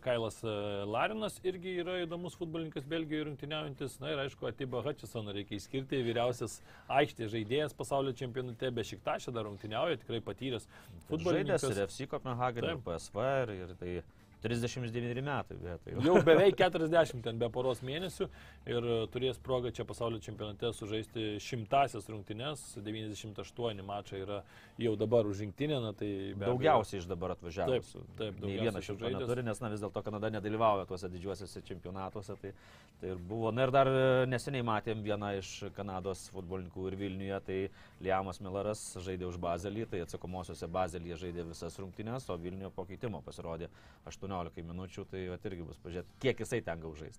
Kailas e, Larinas irgi yra įdomus futbolininkas Belgijoje rungtyniaujantis. Na ir aišku, Atiba Hutchisoną reikia įskirti, vyriausias aikštės žaidėjas pasaulio čempionate, be šiktašė dar rungtyniauja, tikrai patyręs futbolininkas. Žaidęs ir FC Kopenhagen, ir PSV, ir, ir tai 39 metai, bet tai jau. jau beveik 40 ten be poros mėnesių ir turės progą čia pasaulio čempionate sužaisti šimtasias rungtynes, 98 mačai yra jau dabar už rinktinę, na tai daugiausiai iš dabar atvažiavusių. Taip, taip daugiausiai. Vienas iš jų neturi, nes na, vis dėlto Kanada nedalyvauja tuose didžiuosiuose čempionatuose. Tai, tai ir buvo. Na ir dar neseniai matėm vieną iš Kanados futbolininkų ir Vilniuje, tai Liamas Milaras žaidė už Bazelį, tai atsakomosiuose Bazelyje žaidė visas rungtynes, o Vilniuje po keitimo pasirodė 8 18 minučių, tai at, irgi bus pažiūrėti, kiek jisai ten gaužais.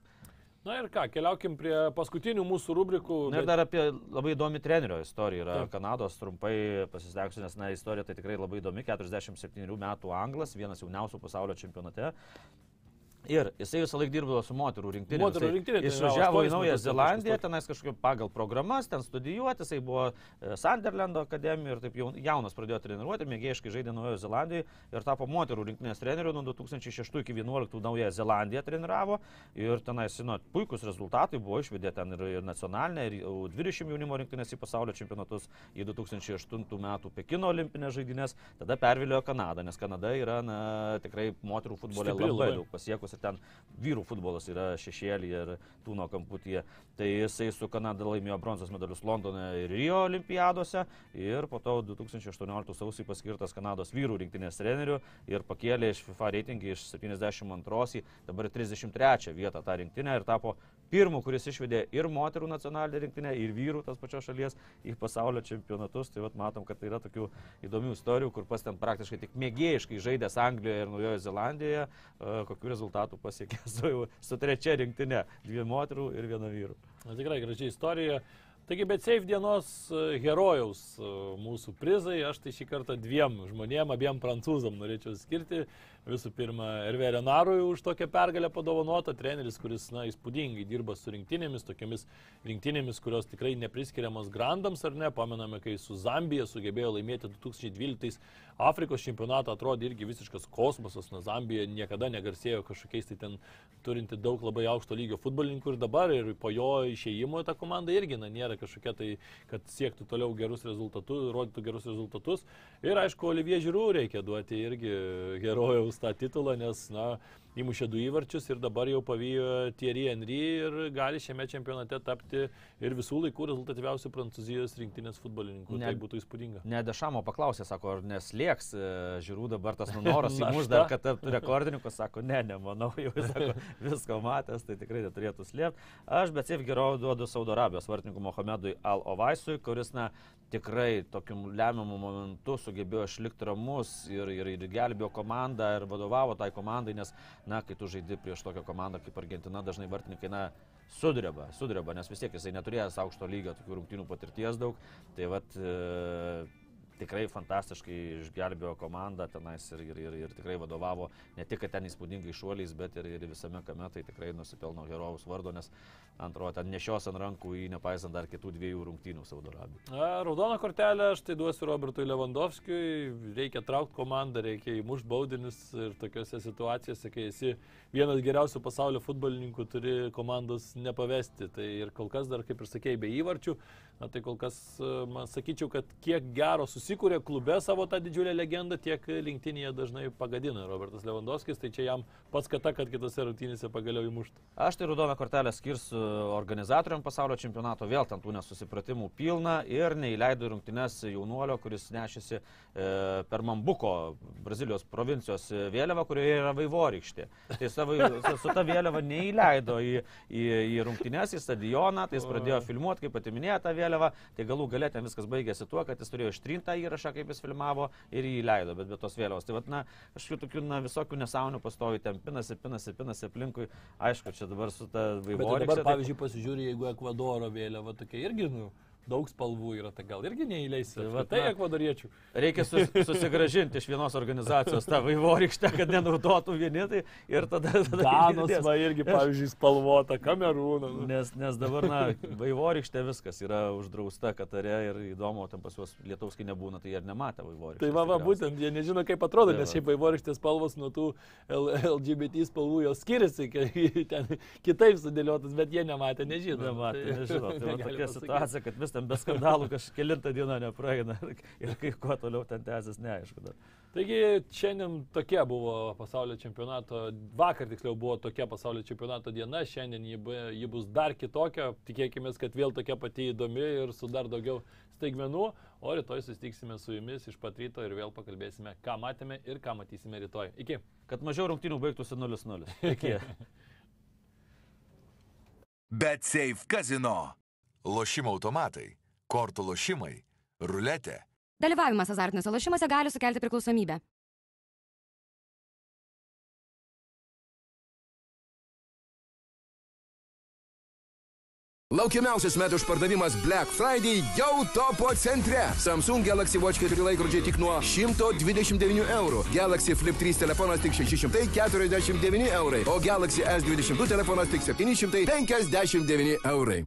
Na ir ką, keliaukim prie paskutinių mūsų rubrikų. Bet... Ir dar apie labai įdomi trenerio istoriją. Yra Taip. Kanados trumpai pasistengsiu, nes na, istorija tai tikrai labai įdomi. 47 metų anglas, vienas jauniausių pasaulio čempionate. Ir jisai visą laiką dirbdavo su moterų rinktinė. Moterų rinktinė. Jis išvažiavo į Naują Zelandiją, tenais kažkaip pagal programas, ten studijuoti, jisai buvo e, Sunderlando akademijoje ir taip jaunas pradėjo treniruoti, mėgėjiškai žaidė Naujojo Zelandijoje ir tapo moterų rinktinės treneriu nuo 2006 iki 2011 Naująją Zelandiją treniravo ir tenais, nu, puikus rezultatai buvo išvedė ten ir, ir nacionalinė, ir 20 jaunimo rinktinės į pasaulio čempionatus į 2008 metų Pekino olimpinės žaidynės, tada perviliojo Kanadą, nes Kanada yra na, tikrai moterų futbole Stipri, labai daug pasiekus ir ten vyrų futbolas yra šešėlį ir tūno kamputyje. Tai jisai su Kanada laimėjo bronzos medalius Londone ir Rio olimpiadose ir po to 2018 sausį paskirtas Kanados vyrų rinktinės treneriu ir pakėlė iš FIFA reitingį iš 72 į dabar 33 vietą tą rinktinę ir tapo pirmu, kuris išvedė ir moterų nacionalinę rinktinę, ir vyrų tos pačios šalies į pasaulio čempionatus. Tai vat, matom, kad tai yra tokių įdomių istorijų, kur pas ten praktiškai tik mėgėjiškai žaidęs Anglijoje ir Naujojo Zelandijoje, kokiu rezultatu pasiekė su, su trečia rinktinė - dvi moterų ir viena vyrų. Na, tikrai graži istorija. Taigi, bet Safe dienos herojaus mūsų prizai, aš tai šį kartą dviem žmonėm, abiem prancūzam norėčiau skirti. Visų pirma, Ervė Renarui už tokią pergalę padovanota, treneris, kuris, na, įspūdingai dirba su rinktinėmis, tokiamis rinktinėmis, kurios tikrai nepriskiriamos grandams, ar ne, pamename, kai su Zambija sugebėjo laimėti 2012 Afrikos čempionatą, atrodė irgi visiškas kosmosas, na, Zambija niekada negarsėjo kažkokiais tai ten turinti daug labai aukšto lygio futbolininkų ir dabar, ir po jo išėjimo ta komanda irgi, na, nėra kažkokia tai, kad siektų toliau gerus rezultatus, rodytų gerus rezultatus. Ir aišku, Olivier Žiūrų reikia duoti irgi herojaus tą titulą, nes, na, įmušė du įvarčius ir dabar jau pavyjo Thierry Henry ir gali šiame čempionate tapti ir visų laikų rezultatyviausių Prancūzijos rinktinės futbolininkų. Ne, tai būtų įspūdinga. Ne Dešamo paklausė, sako, ar neslėgs e, žiūrų dabar tas nunoras įmuš dar, kad taptų rekordininku, sako, ne, nemanau, jau sako, visko matęs, tai tikrai neturėtų slėpti. Aš bet taip geriau duodu Saudo Arabijos vartininkų Mohamedui Al-Ovaisui, kuris, na, tikrai tokiu lemiamu momentu sugebėjo išlikti ramus ir, ir, ir gelbėjo komandą ir vadovavo tai komandai, nes, na, kai tu žaidi prieš tokią komandą kaip Argentina, dažnai vartininkai, na, sudreba, sudreba, nes vis tiek jisai neturėjęs aukšto lygio tokių rungtynių patirties daug. Tai vad, e, tikrai fantastiškai išgelbėjo komandą tenais ir, ir, ir, ir tikrai vadovavo ne tik ten įspūdingai šuoliais, bet ir, ir visame kame tai tikrai nusipelno herojaus vardo, nes antrojo ten nešios ant rankų į nepaisant dar kitų dviejų rungtynių Saudo Arabijoje. Raudoną kortelę aš tai duosiu Robertui Lewandowskiui, reikia traukti komandą, reikia įmušti baudinius ir tokiuose situacijose, kai esi vienas geriausių pasaulio futbolininkų, turi komandos nepavesti. Tai ir kol kas dar, kaip ir sakėjai, be įvarčių, na tai kol kas, man sakyčiau, kad kiek gero susikūrė klube savo tą didžiulę legendą, tiek rinktinėje dažnai pagadina Robertas Lewandowskis, tai čia jam pats kata, kad kitose rungtynėse pagaliau įmuštų. Aš tai raudoną kortelę skirsiu organizatoriam pasaulio čempionato, vėl ten tų nesusipratimų pilna ir neįleido rungtynes jaunuolio, kuris nešėsi e, per Mambuko, Brazilijos provincijos vėliavą, kurioje yra vaivorykštė. Tai savo, su, ta vėliava neįleido į, į, į rungtynes, į stadioną, tai jis pradėjo filmuoti, kaip pati minėjo tą vėliavą, tai galų galę ten viskas baigėsi tuo, kad jis turėjo ištrintą įrašą, kaip jis filmavo ir jį įleido, bet be tos vėliavos. Tai vat, na, kažkokių tokių, na, visokių nesąmonių pastovi, ten pinasi, pinasi, pinasi aplinkui. Aišku, čia dabar su ta Bet tai vaivorykšte. Pavyzdžiui, pasižiūrė, jeigu Ekvadoro vėliava tokia irgi, nu, daug spalvų yra, tai gal irgi neįleisi. Tai Tai ekvadoriečių. Reikia sus, susigražinti iš vienos organizacijos tą vaivorykštę, kad nenaudotų vieni, tai ir tada... tada Danos va irgi, pavyzdžiui, spalvota, kamerūna. Nu. Nes, nes dabar, na, vaivorykštė viskas yra uždrausta Katare ir įdomu, ten pas juos lietauskai nebūna, tai jie ir nematė vaivorykštės. Tai va, va, būtent, jie nežino, kaip atrodo, Tai nes šiaip vaivorykštės spalvos nuo tų LGBT spalvų jos skiriasi, kai ten kitaip sudėliotas, bet jie nematė, nežino. Nematė, Tai- nežinau. Tai va tokia situacija, kad vis ten be skandalų kažkėlintą dieną nepraeina ir kai kuo toliau ten tęsis, neaišku. Dar. Taigi šiandien tokia buvo pasaulio čempionato, vakar tiksliau buvo tokia pasaulio čempionato diena, šiandien ji, ji bus dar kitokia, tikėkime, kad vėl tokia pati įdomi ir su dar daugiau staigmenų, o rytoj susitiksime su jumis iš pat ryto ir vėl pakalbėsime, ką matėme ir ką matysime rytoj. Iki. Kad mažiau rungtynių baigtųsi 0-0. Iki. Bet Safe Casino. Lošimo automatai, kortų lošimai, ruletė. Dalyvavimas azartiniuose lošimuose gali sukelti priklausomybę. Laukiamiausias metų išpardavimas Black Friday jau topo centre. Samsung Galaxy Watch 4 laikrodžiai tik nuo 129 eurų. Galaxy Flip 3 telefonas tik 649 eurai. O Galaxy S22 telefonas tik 759 eurai.